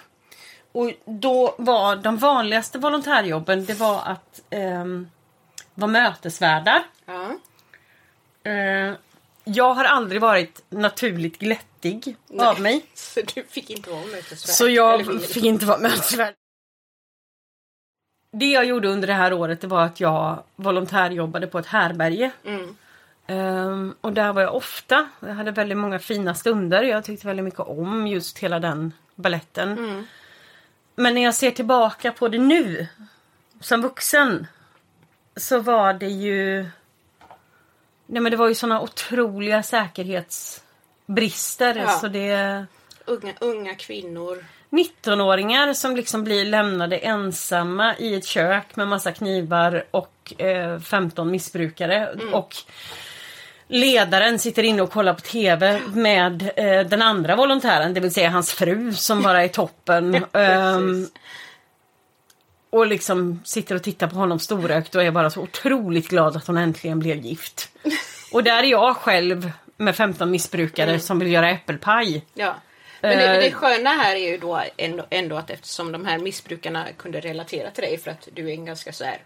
Och då var de vanligaste volontärjobben, det var att ehm, vara mötesvärdar. Ja. Eh, jag har aldrig varit naturligt glättig av mig. Så du fick inte vara mötesvärd. Så Eller jag vill. fick inte vara mötesvärd. Det jag gjorde under det här året det var att jag volontärjobbade på ett härberge. Mm. Ehm, och där var jag ofta. Jag hade väldigt många fina stunder. Jag tyckte väldigt mycket om just hela den balletten. Mm. Men när jag ser tillbaka på det nu som vuxen så var det ju Nej men det var ju såna otroliga säkerhetsbrister Ja. så det Unga, unga kvinnor. 19-åringar som liksom blir lämnade ensamma i ett kök med massa knivar och eh, 15 missbrukare. Och ledaren sitter inne och kollar på TV med eh, den andra volontären, det vill säga hans fru som bara är toppen. Ehm, och liksom sitter och tittar på honom storögt och är bara så otroligt glad att hon äntligen blev gift. Och där är jag själv med 15 missbrukare som vill göra äppelpaj. Ja. Men det, Eh. det sköna här är ju då ändå, ändå att eftersom de här missbrukarna kunde relatera till dig för att du är en ganska så här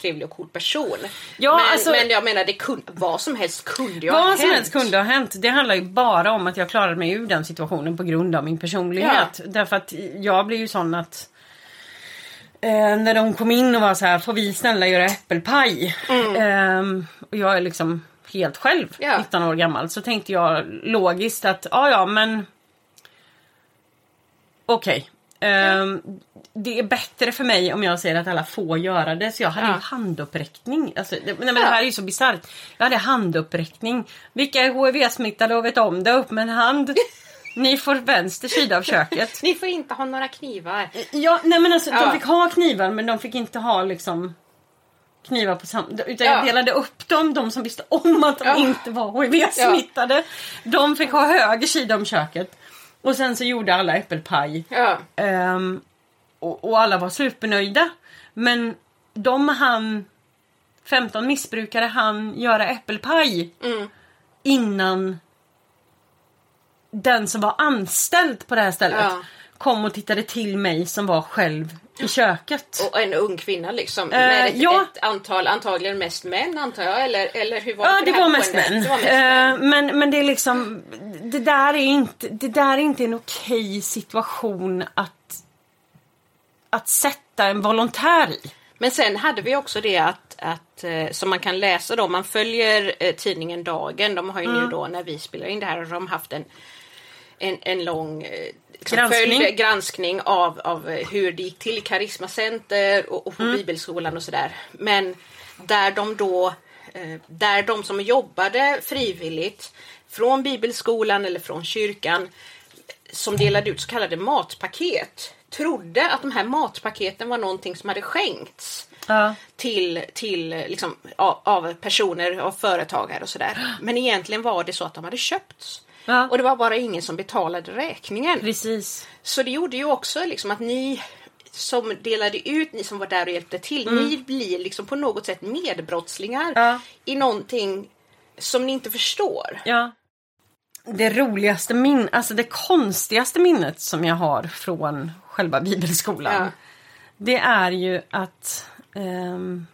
trevlig och cool person. Ja, men, alltså- men jag menar, det kunde, vad som helst kunde ju ha Vad som hänt. helst kunde ha hänt. Det handlar ju bara om att jag klarade mig ur den situationen på grund av min personlighet. Därför att jag blev ju sån att eh, när de kom in och var så här, får vi snälla göra äppelpaj? Ehm, och jag är liksom helt själv, Ja. 19 år gammal. Så tänkte jag logiskt att, ja ja men Okej. Ehm, det är bättre för mig om jag säger att alla får göra det. Så jag hade Ja. ju handuppräckning. Alltså, det, nej, men det här är ju så bisarrt. Jag hade handuppräckning. Vilka är HIV-smittade och vet om det? Upp med en hand. Ni får vänster sida av köket. Ni får inte ha några knivar. Ja, nej men alltså Ja. de fick ha knivar men de fick inte ha liksom knivar på samma... Utan Ja. jag delade upp dem, de som visste om att de Ja. inte var HIV-smittade. De fick ha höger sida om köket. Och sen så gjorde alla äppelpaj. Ja. Ehm, och, och alla var supernöjda. Men de han 15 missbrukare han göra äppelpaj Mm. innan den som var anställd på det här stället Ja. Kom och tittade till mig som var själv i köket. Och en ung kvinna liksom. Eh, med ett, ja. ett antal, antagligen mest män antar jag. Eller, eller hur var Ja, på det här var mest män. Det var mest män. Eh, men, men det är liksom, det där är inte, det där är inte en okej situation att, att sätta en volontär i. Men sen hade vi också det att, att eh, som man kan läsa då, man följer eh, tidningen Dagen. De har ju Mm. nu då när vi spelar in det här har de haft en, en, en lång eh, liksom Granskning. följd, granskning av, av eh, hur det gick till i Karisma Center och, och på Mm. Bibelskolan och sådär. Men där de då, eh, där de som jobbade frivilligt från Bibelskolan eller från kyrkan som delade ut så kallade matpaket trodde att de här matpaketen var någonting som hade skänkts Ja. till, till liksom, av, av personer, av företagare och sådär. Men egentligen var det så att de hade köpts. Ja. Och det var bara ingen som betalade räkningen. Precis. Så det gjorde ju också liksom att ni som delade ut, ni som var där och hjälpte till, ni blir liksom på något sätt medbrottslingar Ja. i någonting som ni inte förstår. Ja. Det roligaste min, alltså det konstigaste minnet som jag har från själva bibelskolan. Ja. Det är ju att ehm,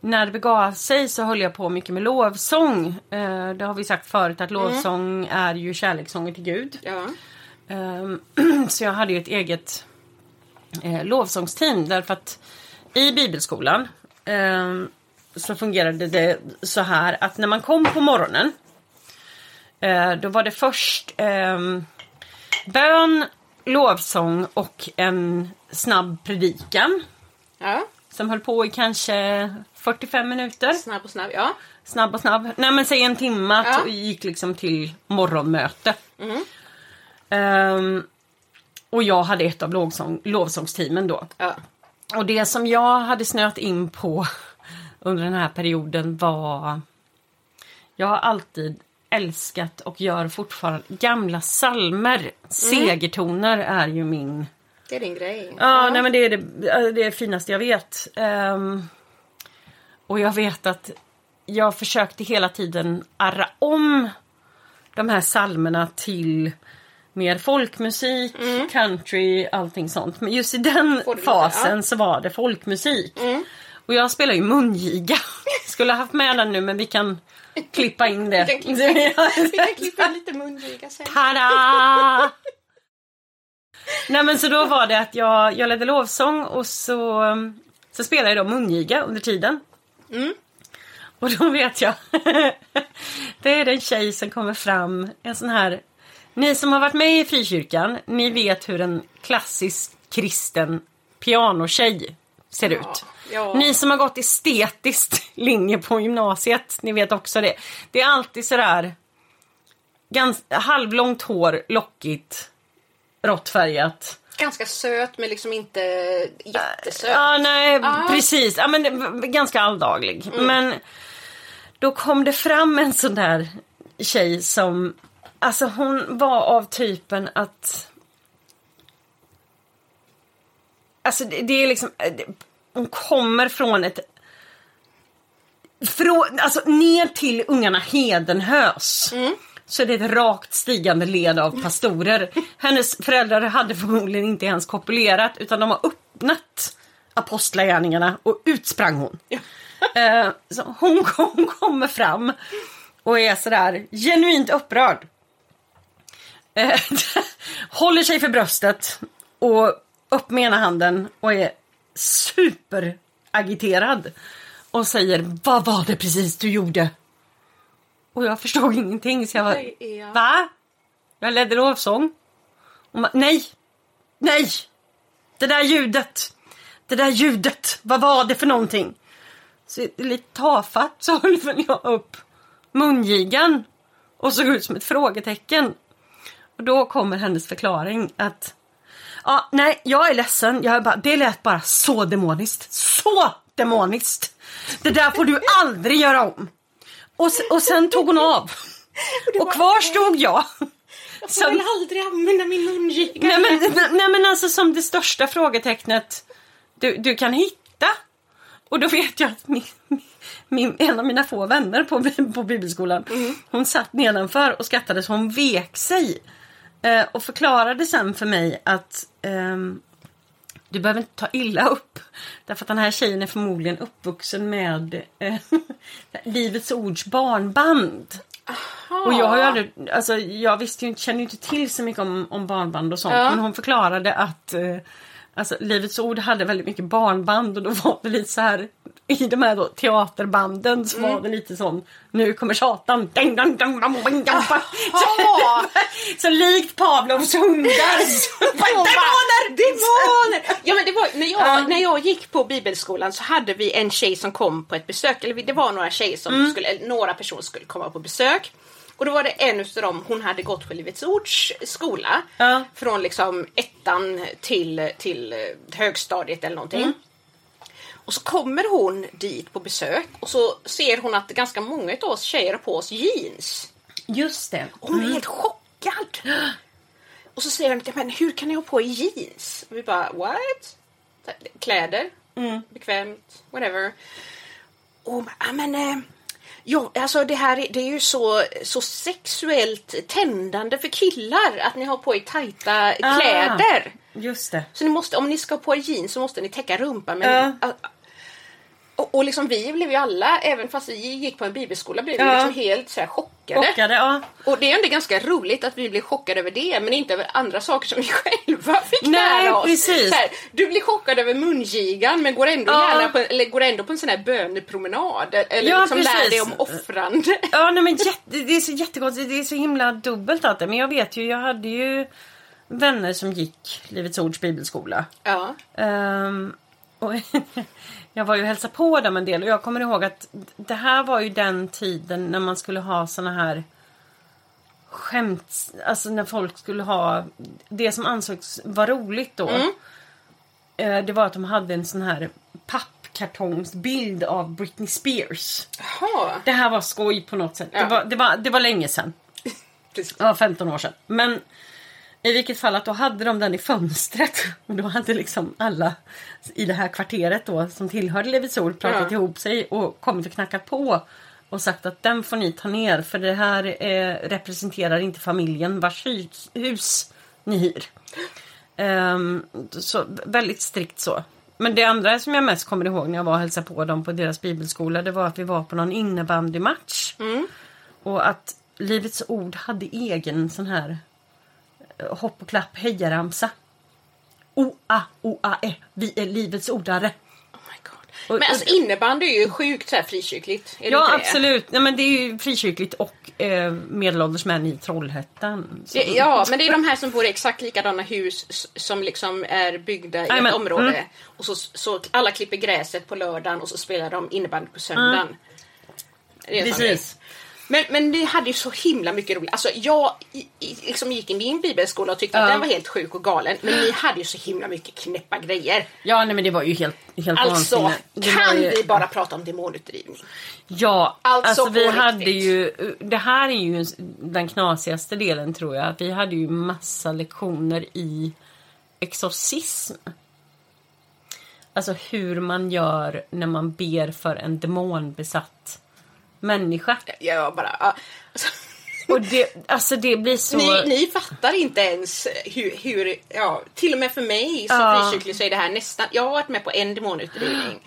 när det begav sig så höll jag på mycket med lovsång. Eh, det har vi sagt förut att lovsång är ju kärlekssånger till Gud. Ja. Ehm, så jag hade ju ett eget eh, lovsångsteam därför att i bibelskolan ehm, så fungerade det så här att när man kom på morgonen eh, då var det först ehm, bön, lovsång och en snabb predikan ja. som höll på i kanske 45 minuter. Snabb och snabb. Ja. Snabb och snabb. Nej men säg en timme Ja. och gick liksom till morgonmöte. Mm. Ehm, och jag hade ett av lovsång, lovsångsteamen då. ja. Och det som jag hade snöat in på under den här perioden var Jag har alltid älskat och gör fortfarande gamla salmer. Mm. Segertoner är ju min Det är din grej. Ja, nej men det är det, det, är det finaste jag vet. Ehm, och jag vet att jag försökte hela tiden arra om de här salmerna till mer folkmusik, country, allting sånt. Men just i den Mm. Fasen ja. så var det folkmusik. Mm. Och jag spelar ju mungiga. Skulle ha haft med den nu men vi kan klippa in det. Vi kan klippa, vi kan klippa in lite mungiga sen. Tada! Nej men så då var det att jag, jag ledde lovsång och så, så spelade jag då mungiga under tiden. Mm. Och då vet jag, det är en tjej som kommer fram, en sån här, ni som har varit med i frikyrkan, ni vet hur en klassisk kristen pianotjej ser ut. ja. Ni som har gått estetiskt linje på gymnasiet, ni vet också det. Det är alltid sådär gans, halvlångt hår, lockigt, råttfärgat. Ganska söt men liksom inte jättesöt. Ja, nej, Ja. precis. Ja, men ganska alldaglig. Men Då kom det fram en sån där tjej som, alltså hon var av typen att Alltså det, det är liksom, det, hon kommer från ett från, alltså ner till ungarna Hedenhös. Så det är ett rakt stigande led av pastorer. Hennes föräldrar hade förmodligen inte ens kopulerat utan de har öppnat apostlagärningarna och ut sprang hon. Eh, så hon, hon kommer fram och är sådär genuint upprörd. Eh, håller sig för bröstet och upp med ena handen och är superagiterad. Och säger vad var det precis du gjorde? Och jag förstod ingenting så jag var va? Jag ledde lovsång. Och man, nej, nej, det där ljudet, det där ljudet, vad var det för någonting? Så lite tafatt så höll jag upp mungigan och såg ut som ett frågetecken. Och då kommer hennes förklaring att Ja, nej, jag är ledsen. Jag är bara, det lät bara så demoniskt. Så demoniskt! Det där får du aldrig göra om. Och, och sen tog hon av. Och var- kvar stod jag. Jag får väl aldrig använda min mungiga. Nej men, nej, men alltså som det största frågetecknet du, du kan hitta. Och då vet jag att min, min, en av mina få vänner på, på bibelskolan, hon satt nedanför och skrattade så hon vek sig. Eh, och förklarade sen för mig att ehm, du behöver inte ta illa upp. Därför att den här tjejen är förmodligen uppvuxen med eh, Livets Ords barnband. Och jag har ju aldrig, alltså jag visste ju inte, känner ju inte till så mycket om, om barnband och sånt. Ja. Men hon förklarade att eh, alltså, Livets Ord hade väldigt mycket barnband och då var det lite så här i de här då, teaterbanden så var det lite sån Nu kommer Satan! Ding, ding, ding, ding, ding, ding. Jaha. Så likt Pavlovs hundar! Demoner! Demoner! Ja, men det var, när, jag, Ja. när jag gick på bibelskolan så hade vi en tjej som kom på ett besök. Eller det var några tjejer som Mm. skulle, några personer skulle komma på besök. Och då var det en utav dem, hon hade gått på Livets Ords skola. Ja. Från liksom ettan till, till högstadiet eller någonting. Mm. Och så kommer hon dit på besök och så ser hon att ganska många av oss tjejer har på oss jeans. Just det. Och hon är helt chockad. Och så säger hon, "Ja, men hur kan ni ha på er jeans? Och vi bara, what? Kläder, bekvämt, whatever. Och "Ja, men eh, ja, alltså det här är, det är ju så, så sexuellt tändande för killar att ni har på er tajta kläder. Just det. Så ni måste, om ni ska ha på er jeans så måste ni täcka rumpan. Men, Ja. Och, och liksom vi blev ju alla, även fast vi gick på en bibelskola, blev vi Ja. liksom helt så här chockade. Chockade, ja. Och det är ändå ganska roligt att vi blir chockade över det, men inte över andra saker som vi själva fick Nej, lära oss. precis. Här, du blir chockad över mungigan, men går ändå, Ja. gärna på, eller går ändå på en sån här bönepromenad. Eller Ja, liksom lär dig om offrande. Ja, nej men jätte, det är så jättekonstigt. Det är så himla dubbelt allt det. Men jag vet ju, jag hade ju vänner som gick Livets Ords bibelskola. Ja. Ehm, och jag var ju och hälsade på dem en del och jag kommer ihåg att det här var ju den tiden när man skulle ha såna här skämt, alltså när folk skulle ha det som ansågs vara roligt då. eh, Det var att de hade en sån här pappkartongsbild av Britney Spears. Jaha. Det här var skoj på något sätt. Ja. Det, var, det, var, det var länge sedan. Precis. Ja, 15 år sedan. Men i vilket fall att då hade de den i fönstret. Och då hade liksom alla i det här kvarteret då som tillhörde Ord pratat Ja. ihop sig och kommit och knackat på. Och sagt att den får ni ta ner för det här eh, representerar inte familjen vars hus, hus ni hyr. Ehm, så väldigt strikt så. Men det andra som jag mest kommer ihåg när jag var och hälsade på dem på deras bibelskola det var att vi var på någon innebandymatch. Och att Livets Ord hade egen sån här hopp och klapp hejaramsa. O-a, o-a-e, vi är Livets Ordare. Oh Men alltså innebandy är ju sjukt så här frikyrkligt. Ja absolut, Nej, men det är ju frikyrkligt och eh, medelålders män i Trollhättan. Det, ja, men det är de här som bor i exakt likadana hus som liksom är byggda i Jajamän, ett område. mm. Och så, så alla klipper gräset på lördagen och så spelar de innebandy på söndagen. Det är en sån Precis. Men, men ni hade ju så himla mycket roligt. Alltså jag i, i, liksom gick i min bibelskola och tyckte att Ja. den var helt sjuk och galen. Men ni hade ju så himla mycket knäppa grejer. Ja, nej men det var ju helt, helt Alltså, kan ju- vi bara prata om demonutdrivning? Ja, Alltså alltså, vi hade riktigt. ju, det här är ju den knasigaste delen tror jag. Att vi hade ju massa lektioner i exorcism. Alltså hur man gör när man ber för en demonbesatt människa. Jag bara... ja. Alltså, Och det, alltså det blir så... ni, ni fattar inte ens hur, hur... Ja, till och med för mig som Ja. frikyrklig så är det här nästan... Jag har varit med på en demonutdrivning.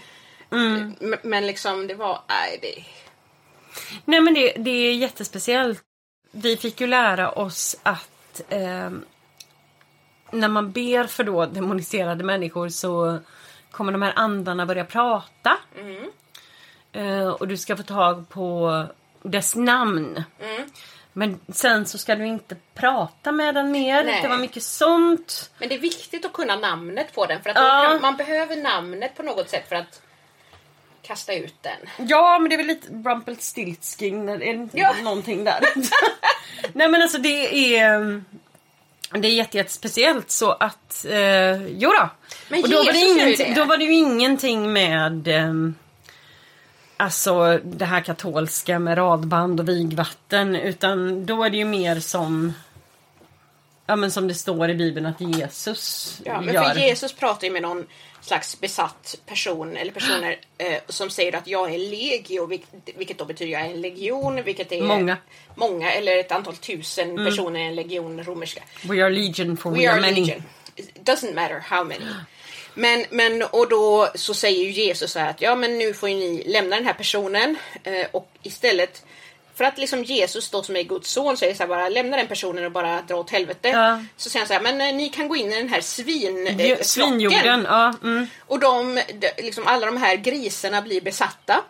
Mm. Men, men liksom det var... Nej, det... Nej men det, det är jättespeciellt. Vi fick ju lära oss att ehm, när man ber för då demoniserade människor så kommer de här andarna börja prata. Eh, och du ska få tag på dess namn. Men sen så ska du inte prata med den mer. Nej. Det var mycket sånt. Men det är viktigt att kunna namnet på den för att Ja. kan, man behöver namnet på något sätt för att kasta ut den. Ja, men det är väl lite Rumpelstiltskin, inte Ja. någonting där? Nej men alltså det är... Det är jätte, så att, eh, jo då. Men Och då, var det ingenting, det. då var det ju ingenting med ehm, Alltså det här katolska med radband och vigvatten utan då är det ju mer som Ja men som det står i bibeln att Jesus Ja, men gör. för Jesus pratar ju med någon slags besatt person eller personer eh, som säger att jag är legio, vilket, då betyder jag är en legion, vilket är Många. många eller ett antal tusen personer i en legion romerska. We are legion for we, We are, are many. legion. It doesn't matter how many. Men, men och då så säger ju Jesus så här att ja men nu får ju ni lämna den här personen eh, och istället för att liksom Jesus då som är Guds son säger så här bara lämna den personen och bara dra åt helvete. Ja. Så säger han så här men eh, ni kan gå in i den här svin, eh. Svinjorden, ja. Mm. Och de, de, liksom alla de här grisarna blir besatta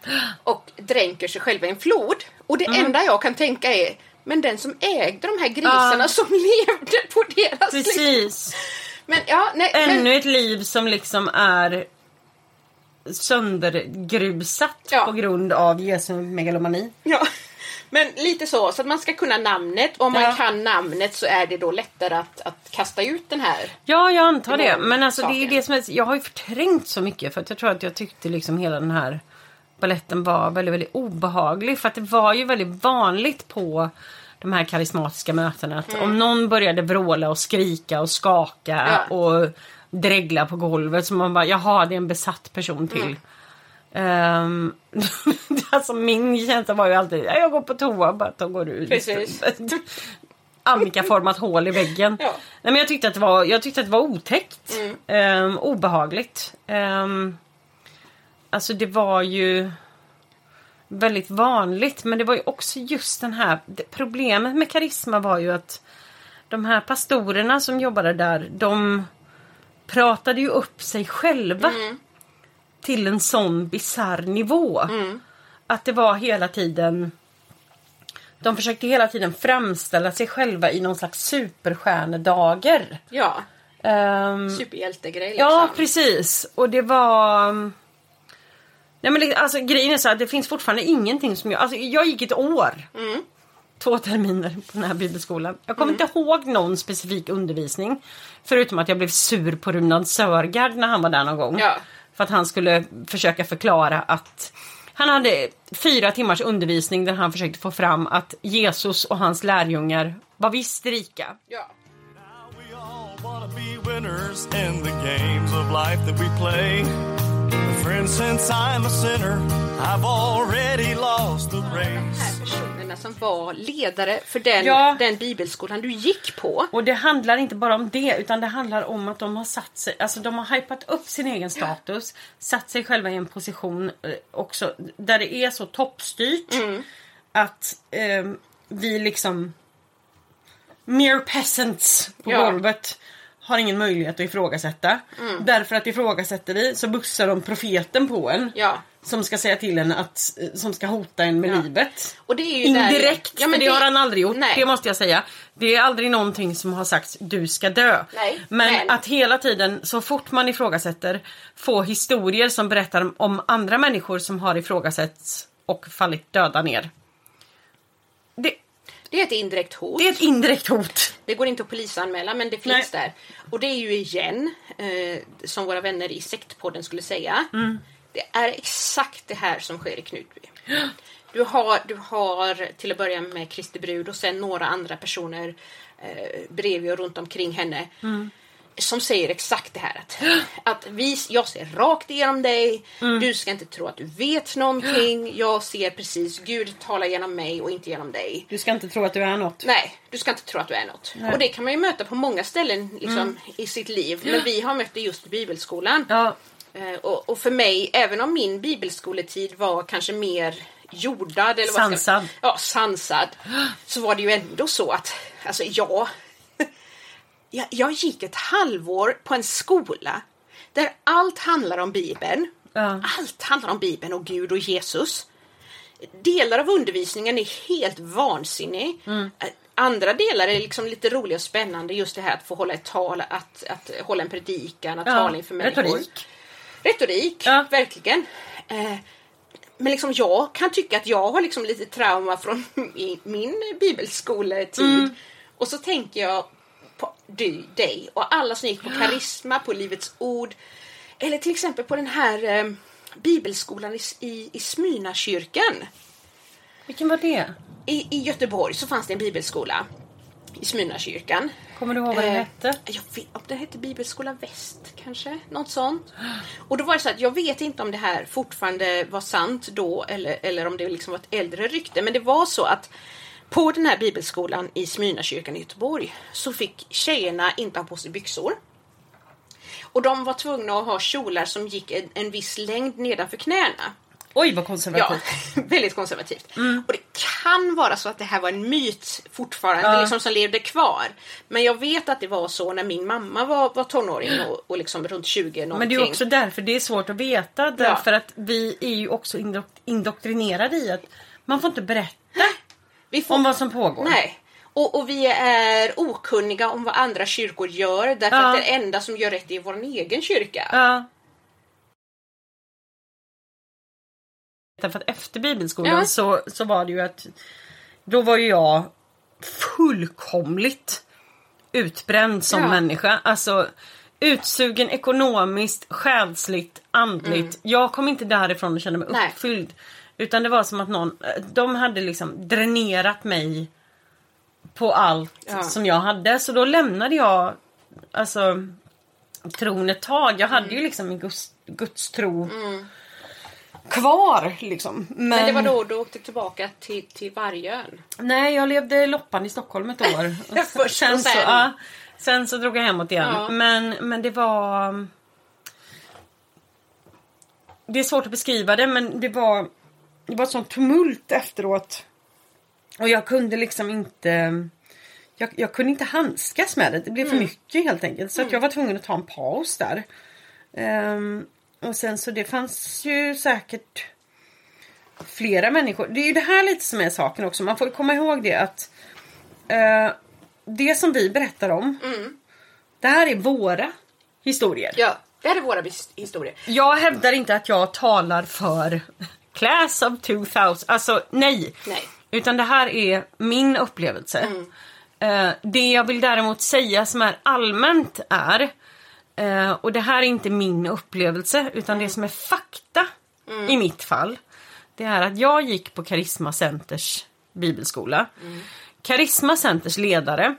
och dränker sig själva i en flod. Och det Mm. enda jag kan tänka är men den som ägde de här grisarna Ja. som levde på deras liksom- Precis. Men ja, nej, Ännu men, ett liv som liksom är söndergrusat Ja. på grund av Jesu megalomani. ja, men lite så, så att man ska kunna namnet. Om man Ja. kan namnet så är det då lättare att, att kasta ut den här. Ja, jag antar det. Men alltså det är det som är, jag har ju förträngt så mycket för att jag tror att jag tyckte liksom hela den här balletten var väldigt, väldigt obehaglig. För att det var ju väldigt vanligt på de här karismatiska mötena att om någon började vråla och skrika och skaka Ja. och dregla på golvet så man bara, jaha det är en besatt person till. Ehm, alltså min känsla var ju alltid, "Ja, jag går på toa bara att de går ut. Precis. Annika-format hål i väggen. Ja. Nej, men jag, tyckte att det var, jag tyckte att det var otäckt. Mm. Ehm, obehagligt. Ehm, alltså det var ju väldigt vanligt. Men det var ju också just den här... Problemet med karisma var ju att de här pastorerna som jobbade där, de pratade ju upp sig själva. Mm. Till en sån bizarr nivå. Att det var hela tiden... De försökte hela tiden framställa sig själva i någon slags superstjärnedager. Ja, Ehm, superhjältegrej liksom. Ja, precis. Och det var... Nej men det- alltså grejen är så att det finns fortfarande ingenting som jag... Alltså jag gick ett år. Mm. Två terminer på den här bibelskolan. Jag kommer inte ihåg någon specifik undervisning. Förutom att jag blev sur på Runad Sörgard när han var där någon gång. Ja. För att han skulle försöka förklara att han hade fyra timmars undervisning där han försökte få fram att Jesus och hans lärjungar var visst rika. Ja. We all wanna be winners in the games of life that we play. Friend, since I'm a sinner, I've already lost the De race. här personerna som var ledare för den, Ja. den bibelskolan du gick på. Och det handlar inte bara om det utan det handlar om att de har satt sig, alltså de har hypat upp sin egen status, satt sig själva i en position eh, också där det är så toppstyrt att eh, vi liksom mere peasants på Ja. golvet har ingen möjlighet att ifrågasätta. Därför att ifrågasätter vi så bussar de profeten på en. Ja. Som ska säga till en att, som ska hota en med Ja. livet. Och det är ju där- Indirekt, Ja, men det, det- har han aldrig gjort. Nej. Det måste jag säga. Det är aldrig någonting som har sagts du ska dö. Nej, men, men- att hela tiden, så fort man ifrågasätter, få historier som berättar om andra människor som har ifrågasatts och fallit döda ner. Det är ett indirekt hot. Det är ett indirekt hot. Det går inte att polisanmäla men det finns där. Och det är ju igen, eh, som våra vänner i sektpodden skulle säga, det är exakt det här som sker i Knutby. Du har, du har till att börja med Kristi brud och sen några andra personer eh, bredvid och runt omkring henne som säger exakt det här att, att vi, jag ser rakt igenom dig, du ska inte tro att du vet någonting, jag ser precis, Gud talar genom mig och inte genom dig. Du ska inte tro att du är något. Nej, du ska inte tro att du är något. Och det kan man ju möta på många ställen liksom, i sitt liv. Men vi har mött det just i bibelskolan. Ja. Eh, och, och för mig, även om min bibelskoletid var kanske mer jordad eller vad ska- Sansad. ja, sansad. Så var det ju ändå så att, alltså jag, jag, jag gick ett halvår på en skola där allt handlar om Bibeln. Ja. Allt handlar om Bibeln och Gud och Jesus. Delar av undervisningen är helt vansinnig. Mm. Andra delar är liksom lite roliga och spännande. Just det här att få hålla ett tal, att, att hålla en predikan, att Ja, tala inför människor. retorik. Retorik, Ja. verkligen. Eh, men liksom jag kan tycka att jag har liksom lite trauma från min, min bibelskoletid. Mm. Och så tänker jag på du, dig och alla som gick på Karisma, på Livets Ord. Eller till exempel på den här eh, bibelskolan i, i, i Smyrnakyrkan. Vilken var det? I, I Göteborg så fanns det en bibelskola i Smyrnakyrkan. Kommer du ihåg vad den Eh, hette? Jag vet, om det hette Bibelskola Väst kanske? Något sånt. Och då var det så att jag vet inte om det här fortfarande var sant då eller, eller om det liksom var ett äldre rykte. Men det var så att på den här bibelskolan i Smyrnakyrkan i Göteborg så fick tjejerna inte ha på sig byxor. Och de var tvungna att ha kjolar som gick en, en viss längd nedanför knäna. Oj vad Ja, konservativt. väldigt konservativt. Och det kan vara så att det här var en myt fortfarande, Ja. liksom, som levde kvar. Men jag vet att det var så när min mamma var, var tonåring och, och liksom runt 20 någonting. Men det är också därför det är svårt att veta. Därför att vi är ju också indok- indoktrinerade i att man får inte berätta Vi får, om vad som pågår. Nej. Och, och vi är okunniga om vad andra kyrkor gör därför Ja. att det enda som gör rätt är vår egen kyrka. Ja. Därför att efter bibelskolan Ja. så, så var det ju att då var ju jag fullkomligt utbränd som Ja. människa. Alltså utsugen ekonomiskt, själsligt, andligt. Jag kom inte därifrån och kände mig Mm. Nej. uppfylld. Utan det var som att någon, de hade liksom dränerat mig på allt Ja. som jag hade. Så då lämnade jag alltså tron ett tag. Jag hade Mm. ju liksom min guds, gudstro kvar liksom. Men, Men det var då du åkte tillbaka till, till Vargön. Nej, jag levde loppan i Stockholm ett år. Först så, sen. ja, sen så drog jag hemåt igen. Ja. Men, men det var... Det är svårt att beskriva det men det var Det var ett sånt tumult efteråt. Och jag kunde liksom inte jag, jag kunde inte handskas med det. Det blev för mycket helt enkelt. Så att jag var tvungen att ta en paus där. Ehm, och sen så det fanns ju säkert flera människor. Det är ju det här lite som är saken också. Man får komma ihåg det att eh, det som vi berättar om. Det här är våra historier. Ja, det här är våra historier. Jag hävdar inte att jag talar för Class of 2000. Alltså nej. Nej. Utan det här är min upplevelse. Eh, det jag vill däremot säga som är allmänt är eh, och det här är inte min upplevelse utan det som är fakta i mitt fall. Det är att jag gick på Karisma Centers bibelskola. Karisma Centers ledare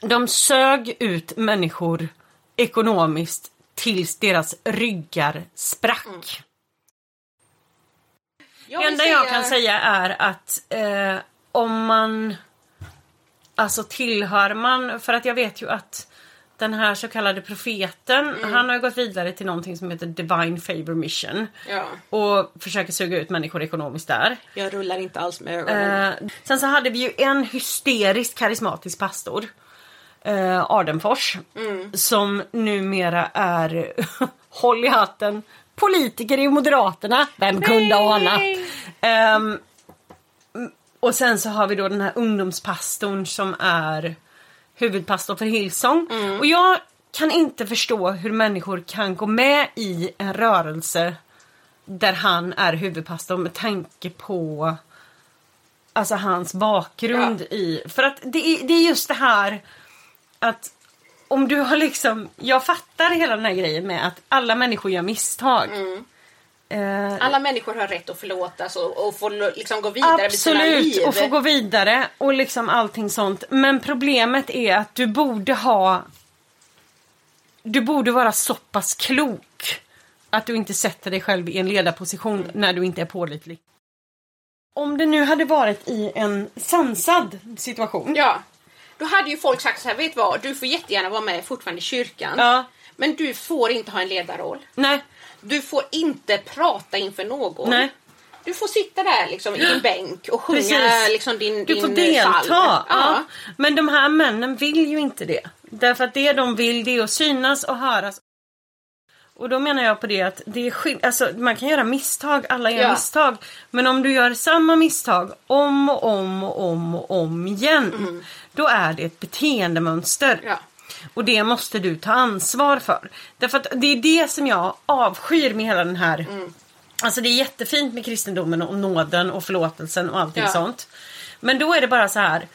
de sög ut människor ekonomiskt tills deras ryggar sprack. Det enda jag kan säga är att eh, om man Alltså tillhör man, för att jag vet ju att den här så kallade profeten, han har ju gått vidare till någonting som heter Divine Favor Mission. Ja, Och försöker suga ut människor ekonomiskt där. jag rullar inte alls med ögonen. Eh, sen så hade vi ju en hysteriskt karismatisk pastor. Eh, Ardenfors. Som numera är, håll i hatten, politiker i Moderaterna. Vem kunde ana? Ehm, och sen så har vi då den här ungdomspastorn som är huvudpastor för Hillsong. Och jag kan inte förstå hur människor kan gå med i en rörelse där han är huvudpastor med tanke på alltså hans bakgrund i... För att det är, det är just det här att om du har liksom... Jag fattar hela den här grejen med att alla människor gör misstag. Mm. Eh, Alla människor har rätt att förlåtas och, och få liksom gå vidare med sina liv. Absolut, och få gå vidare och liksom allting sånt. Men problemet är att du borde ha... Du borde vara så pass klok att du inte sätter dig själv i en ledarposition när du inte är pålitlig. Om det nu hade varit i en sansad situation. Ja. Då hade ju folk sagt så här, vet du vad, du får jättegärna vara med fortfarande i kyrkan. Ja. Men du får inte ha en ledarroll. Nej, Du får inte prata inför någon. nej. Du får sitta där liksom i din bänk och sjunga Precis. liksom din, Du din får eh, delta. Ja. Ja. Men de här männen vill ju inte det. Därför att det de vill det är att synas och höras. Och då menar jag på det att det är skill- alltså, man kan göra misstag, alla gör Ja. misstag. Men om du gör samma misstag om och om och om och om igen. Då är det ett beteendemönster. Mm. Ja. Och det måste du ta ansvar för. Därför att det är det som jag avskyr med hela den här Mm. Alltså det är jättefint med kristendomen och nåden och förlåtelsen och allting Ja. sånt. Men då är det bara så här.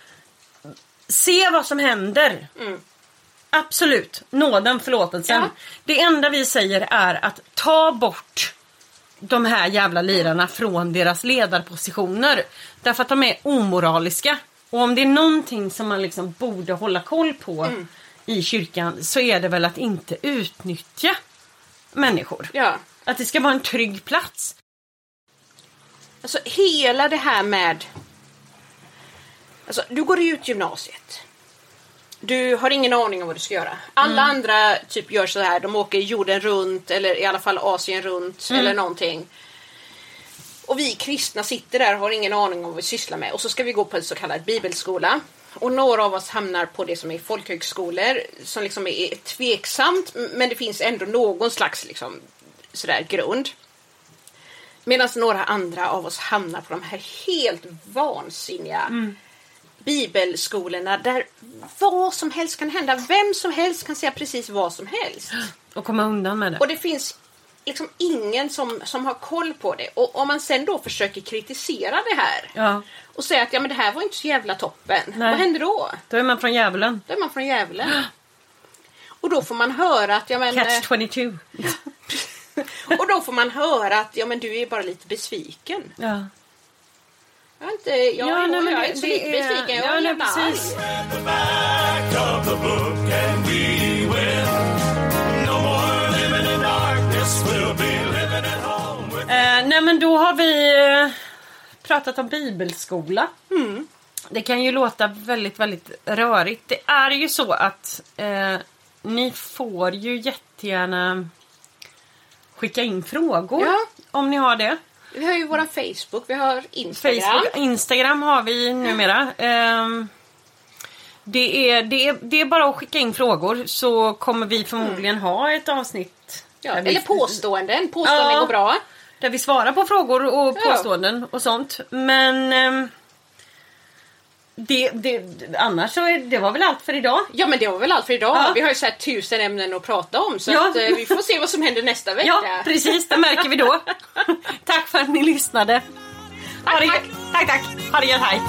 Se vad som händer. Mm. Absolut, nåden, förlåtelsen. Ja. Det enda vi säger är att ta bort de här jävla lirarna från deras ledarpositioner. Därför att de är omoraliska. Och om det är någonting som man liksom borde hålla koll på Mm. i kyrkan så är det väl att inte utnyttja människor. Ja. Att det ska vara en trygg plats. Alltså hela det här med... Alltså du går ut gymnasiet. Du har ingen aning om vad du ska göra. Alla Mm. andra typ gör så här. De åker jorden runt eller i alla fall Asien runt Mm. eller någonting. Och vi kristna sitter där och har ingen aning om vad vi sysslar med. Och så ska vi gå på en så kallad bibelskola. Och några av oss hamnar på det som är folkhögskolor som liksom är tveksamt men det finns ändå någon slags liksom sådär grund. Medan några andra av oss hamnar på de här helt vansinniga bibelskolorna där vad som helst kan hända. Vem som helst kan säga precis vad som helst. Och komma undan med det. Och det finns liksom ingen som, som har koll på det. Och om man sen då försöker kritisera det här Ja, och säga att ja, men det här var inte så jävla toppen. Nej. Vad händer då? då är man från djävulen. Då är man från djävulen. Och då får man höra att ja, men, Catch eh, 22. och då får man höra att ja, men du är bara lite besviken. Ja. Jag är inte, jag, Ja, jag, nej, men jag det- är så det lite är- besviken. Jag ja, är jävla precis. Eh, nej men då har vi eh, pratat om bibelskola. Mm. Det kan ju låta väldigt, väldigt rörigt. Det är ju så att eh, ni får ju jättegärna skicka in frågor Ja. om ni har det. Vi har ju våran Facebook, vi har Instagram. Facebook, Instagram har vi numera. Ehm, det, är, det, är, det är bara att skicka in frågor så kommer vi förmodligen ha ett avsnitt. Ja, vi- eller påståenden. Påståenden Ja. går bra. Där vi svarar på frågor och Ja. påståenden och sånt. Men ehm, det, det, annars så är, det var väl allt för idag. Ja men det var väl allt för idag. Ja. Vi har ju så tusen ämnen att prata om så Ja. att, eh, vi får se vad som händer nästa vecka. Ja, precis. Det märker vi då. tack för att ni lyssnade. Det, tack. tack, tack. Ha det gött. Hej.